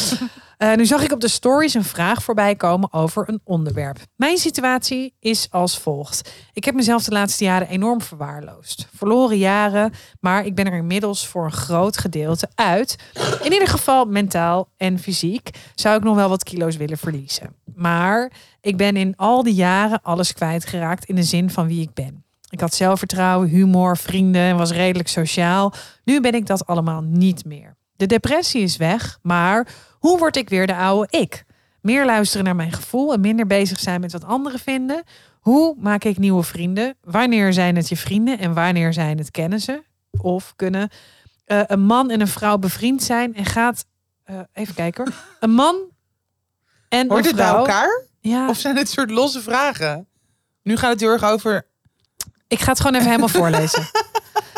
Eh, nu zag ik op de stories een vraag voorbij komen over een onderwerp. Mijn situatie is als volgt. Ik heb mezelf de laatste jaren enorm verwaarloosd. Verloren jaren, maar ik ben er inmiddels voor een groot gedeelte uit. In ieder geval mentaal en fysiek zou ik nog wel wat kilo's willen verliezen. Maar ik ben in al die jaren alles kwijtgeraakt in de zin van wie ik ben. Ik had zelfvertrouwen, humor, vrienden en was redelijk sociaal. Nu ben ik dat allemaal niet meer. De depressie is weg, maar hoe word ik weer de oude ik? Meer luisteren naar mijn gevoel en minder bezig zijn met wat anderen vinden. Hoe maak ik nieuwe vrienden? Wanneer zijn het je vrienden en wanneer zijn het kennissen? of kunnen eh, een man en een vrouw bevriend zijn en gaat. eh, even kijken hoor. Een man en Hoort een dit bij vrouw. elkaar? Ja, Of zijn dit soort losse vragen? Nu gaat het heel erg over... ik ga het gewoon even helemaal voorlezen.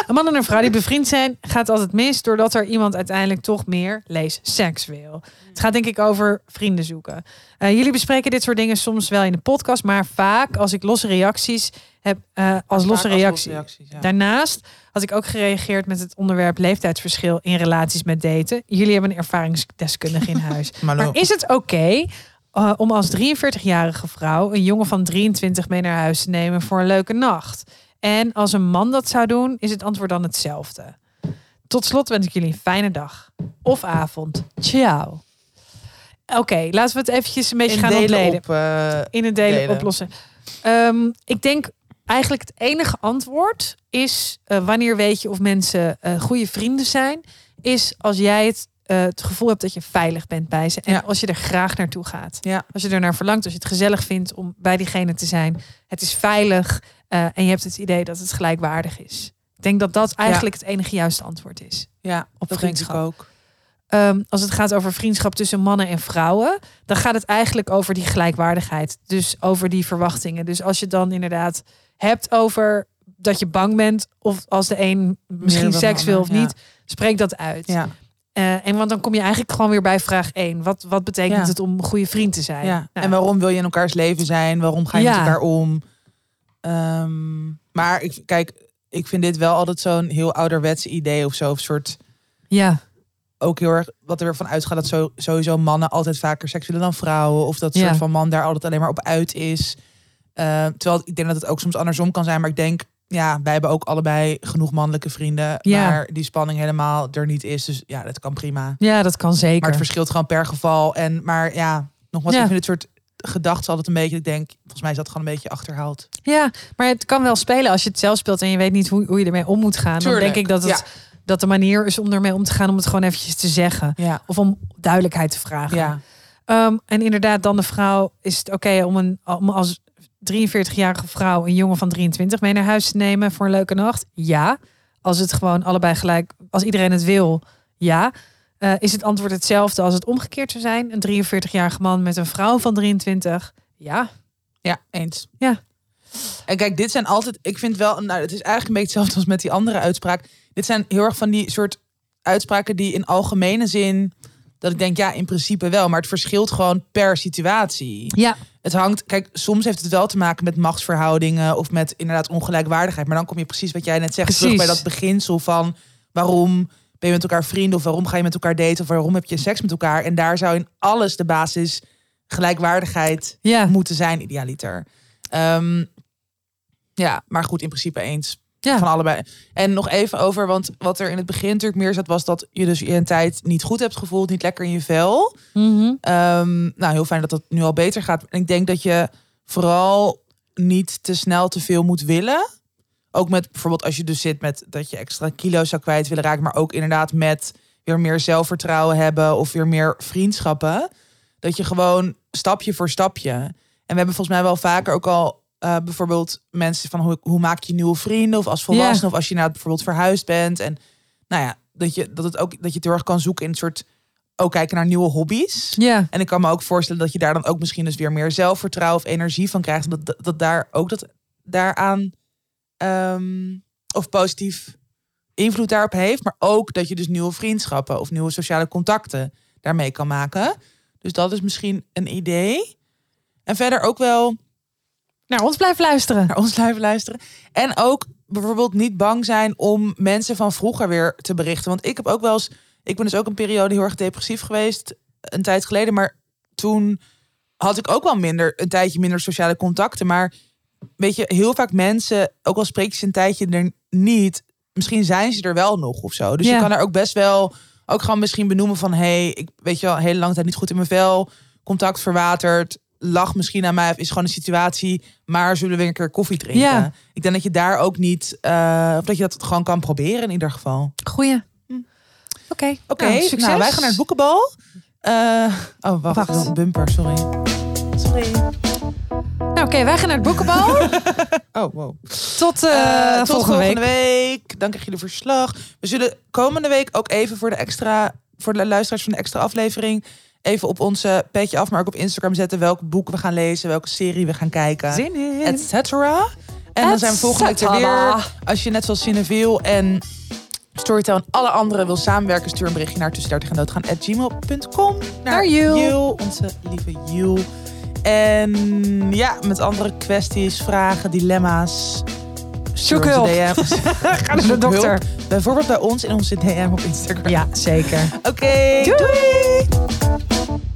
Een man en een vrouw die bevriend zijn, gaat altijd mis doordat er iemand uiteindelijk toch meer, lees, seks wil. Het gaat denk ik over vrienden zoeken. Eh, jullie bespreken dit soort dingen soms wel in de podcast, maar vaak als ik losse reacties heb, eh, als losse reactie. reacties, ja. Daarnaast had ik ook gereageerd met het onderwerp leeftijdsverschil in relaties met daten. Jullie hebben een ervaringsdeskundige in huis. Maar is het oké eh, om als 43-jarige vrouw een jongen van 23 mee naar huis te nemen voor een leuke nacht? En als een man dat zou doen, is het antwoord dan hetzelfde. Tot slot wens ik jullie een fijne dag of avond. Ciao. Oké, laten we het eventjes een beetje In gaan delen ontleden op... eh, in het delen, delen. oplossen. Ehm, ik denk eigenlijk het enige antwoord is eh, wanneer weet je of mensen eh, goede vrienden zijn, is als jij het, het gevoel hebt dat je veilig bent bij ze en Ja. als je er graag naartoe gaat. Ja. Als je er naar verlangt, als je het gezellig vindt om bij diegene te zijn, het is veilig eh, en je hebt het idee dat het gelijkwaardig is. Ik denk dat dat eigenlijk het enige juiste antwoord is. ja, Op dat denk ik vriendschap. ook. Ehm, als het gaat over vriendschap tussen mannen en vrouwen, dan gaat het eigenlijk over die gelijkwaardigheid. Dus over die verwachtingen. Dus als je dan inderdaad hebt over dat je bang bent, of als de een misschien seks wil of niet, spreek dat uit. Ja, Eh, en want dan kom je eigenlijk gewoon weer bij vraag 1. Wat, wat betekent Ja. het om een goede vriend te zijn? ja. Nou, En waarom wil je in elkaars leven zijn? Waarom ga je met elkaar om? Ehm, maar ik, kijk, ik vind dit wel altijd zo'n heel ouderwets idee of zo. Of soort, ja, ook heel erg wat er weer van uitgaat dat zo, sowieso mannen altijd vaker seks willen dan vrouwen. Of dat Ja. soort van man daar altijd alleen maar op uit is. Eh, terwijl ik denk dat het ook soms andersom kan zijn. Maar ik denk, ja, wij hebben ook allebei genoeg mannelijke vrienden. Ja. Maar die spanning helemaal er niet is. Dus ja, dat kan prima. ja, dat kan zeker. Maar het verschilt gewoon per geval. En, maar ja, nogmaals, Ja. ik vind dit soort gedachten altijd een beetje. Ik denk, volgens mij is dat gewoon een beetje achterhaald. Ja, maar het kan wel spelen als je het zelf speelt en je weet niet hoe, hoe je ermee om moet gaan. Tuurlijk, Dan denk ik dat, het, dat de manier is om ermee om te gaan om het gewoon eventjes te zeggen. Ja, Of om duidelijkheid te vragen. ja, Ehm, en inderdaad, dan de vrouw is het oké om, een, om als 43-jarige vrouw een jongen van 23 mee naar huis te nemen voor een leuke nacht? Ja. Als het gewoon allebei gelijk, als iedereen het wil, ja. Eh, is het antwoord hetzelfde als het omgekeerd zou zijn? Een 43-jarige man met een vrouw van 23? Ja. ja, eens. Ja. En kijk, dit zijn altijd. Ik vind wel, nou, het is eigenlijk een beetje hetzelfde als met die andere uitspraak. Dit zijn heel erg van die soort uitspraken die in algemene zin. Dat ik denk, ja, in principe wel. Maar het verschilt gewoon per situatie. Ja. Het hangt, kijk, soms heeft het wel te maken met machtsverhoudingen of met inderdaad ongelijkwaardigheid. Maar dan kom je precies wat jij net zegt, terug bij dat beginsel van waarom ben je met elkaar vrienden of waarom ga je met elkaar daten of waarom heb je seks met elkaar. En daar zou in alles de basis gelijkwaardigheid Ja. moeten zijn, idealiter. Ehm, ja, maar goed, in principe eens. Ja. Van allebei. En nog even over, want wat er in het begin natuurlijk meer zat, was dat je dus je een tijd niet goed hebt gevoeld, niet lekker in je vel. Mhm. Ehm, nou, heel fijn dat dat nu al beter gaat. En ik denk dat je vooral niet te snel te veel moet willen. Ook met bijvoorbeeld als je dus zit met dat je extra kilo's zou kwijt willen raken, maar ook inderdaad met weer meer zelfvertrouwen hebben of weer meer vriendschappen. Dat je gewoon stapje voor stapje. En we hebben volgens mij wel vaker ook al eh, bijvoorbeeld mensen van hoe, hoe maak je nieuwe vrienden of als volwassene of als je nou bijvoorbeeld verhuisd bent. En nou ja, dat je dat het ook dat je het heel erg kan zoeken in een soort ook kijken naar nieuwe hobby's. Ja. En ik kan me ook voorstellen dat je daar dan ook misschien dus weer meer zelfvertrouwen of energie van krijgt. En dat, dat, dat daar ook dat daaraan ehm, of positief invloed daarop heeft. Maar ook dat je dus nieuwe vriendschappen of nieuwe sociale contacten daarmee kan maken. Dus dat is misschien een idee. En verder ook wel Naar ons blijven luisteren. naar ons blijven luisteren. En ook bijvoorbeeld niet bang zijn om mensen van vroeger weer te berichten. Want ik heb ook wel eens, ik ben dus ook een periode heel erg depressief geweest, een tijd geleden. Maar toen had ik ook wel minder, een tijdje minder sociale contacten. Maar weet je, heel vaak mensen, ook al spreek je ze een tijdje er niet, misschien zijn ze er wel nog of zo. Dus Ja. je kan er ook best wel, ook gewoon misschien benoemen van, hey, ik weet je wel, een hele lange tijd niet goed in mijn vel, contact verwaterd, lach misschien aan mij, of is gewoon een situatie, maar zullen we een keer koffie drinken? Ja. Ik denk dat je daar ook niet, eh, of dat je dat gewoon kan proberen in ieder geval. Goeie. Oké. Oké, nou, nou, succes. wij gaan naar het boekenbal. Eh, oh, wacht, Wacht. een bumper, sorry. Sorry. Nou, oké. Wij gaan naar het boekenbal. Oh, wow. Tot, Eh, tot volgende, week. week. Dan krijg je de verslag. We zullen komende week ook even voor de extra, voor de luisteraars van de extra aflevering, even op onze petje af, maar ook op Instagram zetten welk boek we gaan lezen, welke serie we gaan kijken, Zin in. et cetera. En dan zijn we volgende week er weer. Als je net zoals Cineville en Storytel en alle anderen wil samenwerken, stuur een berichtje naar tussen 30 en doodgaan at gmail.com. Naar Jul. onze lieve Jul. En ja, met andere kwesties, vragen, dilemma's. Zoek hulp. Ga naar de dokter. hulp. Bijvoorbeeld bij ons in onze DM op Instagram. Ja, zeker. Oké, Doei. doei.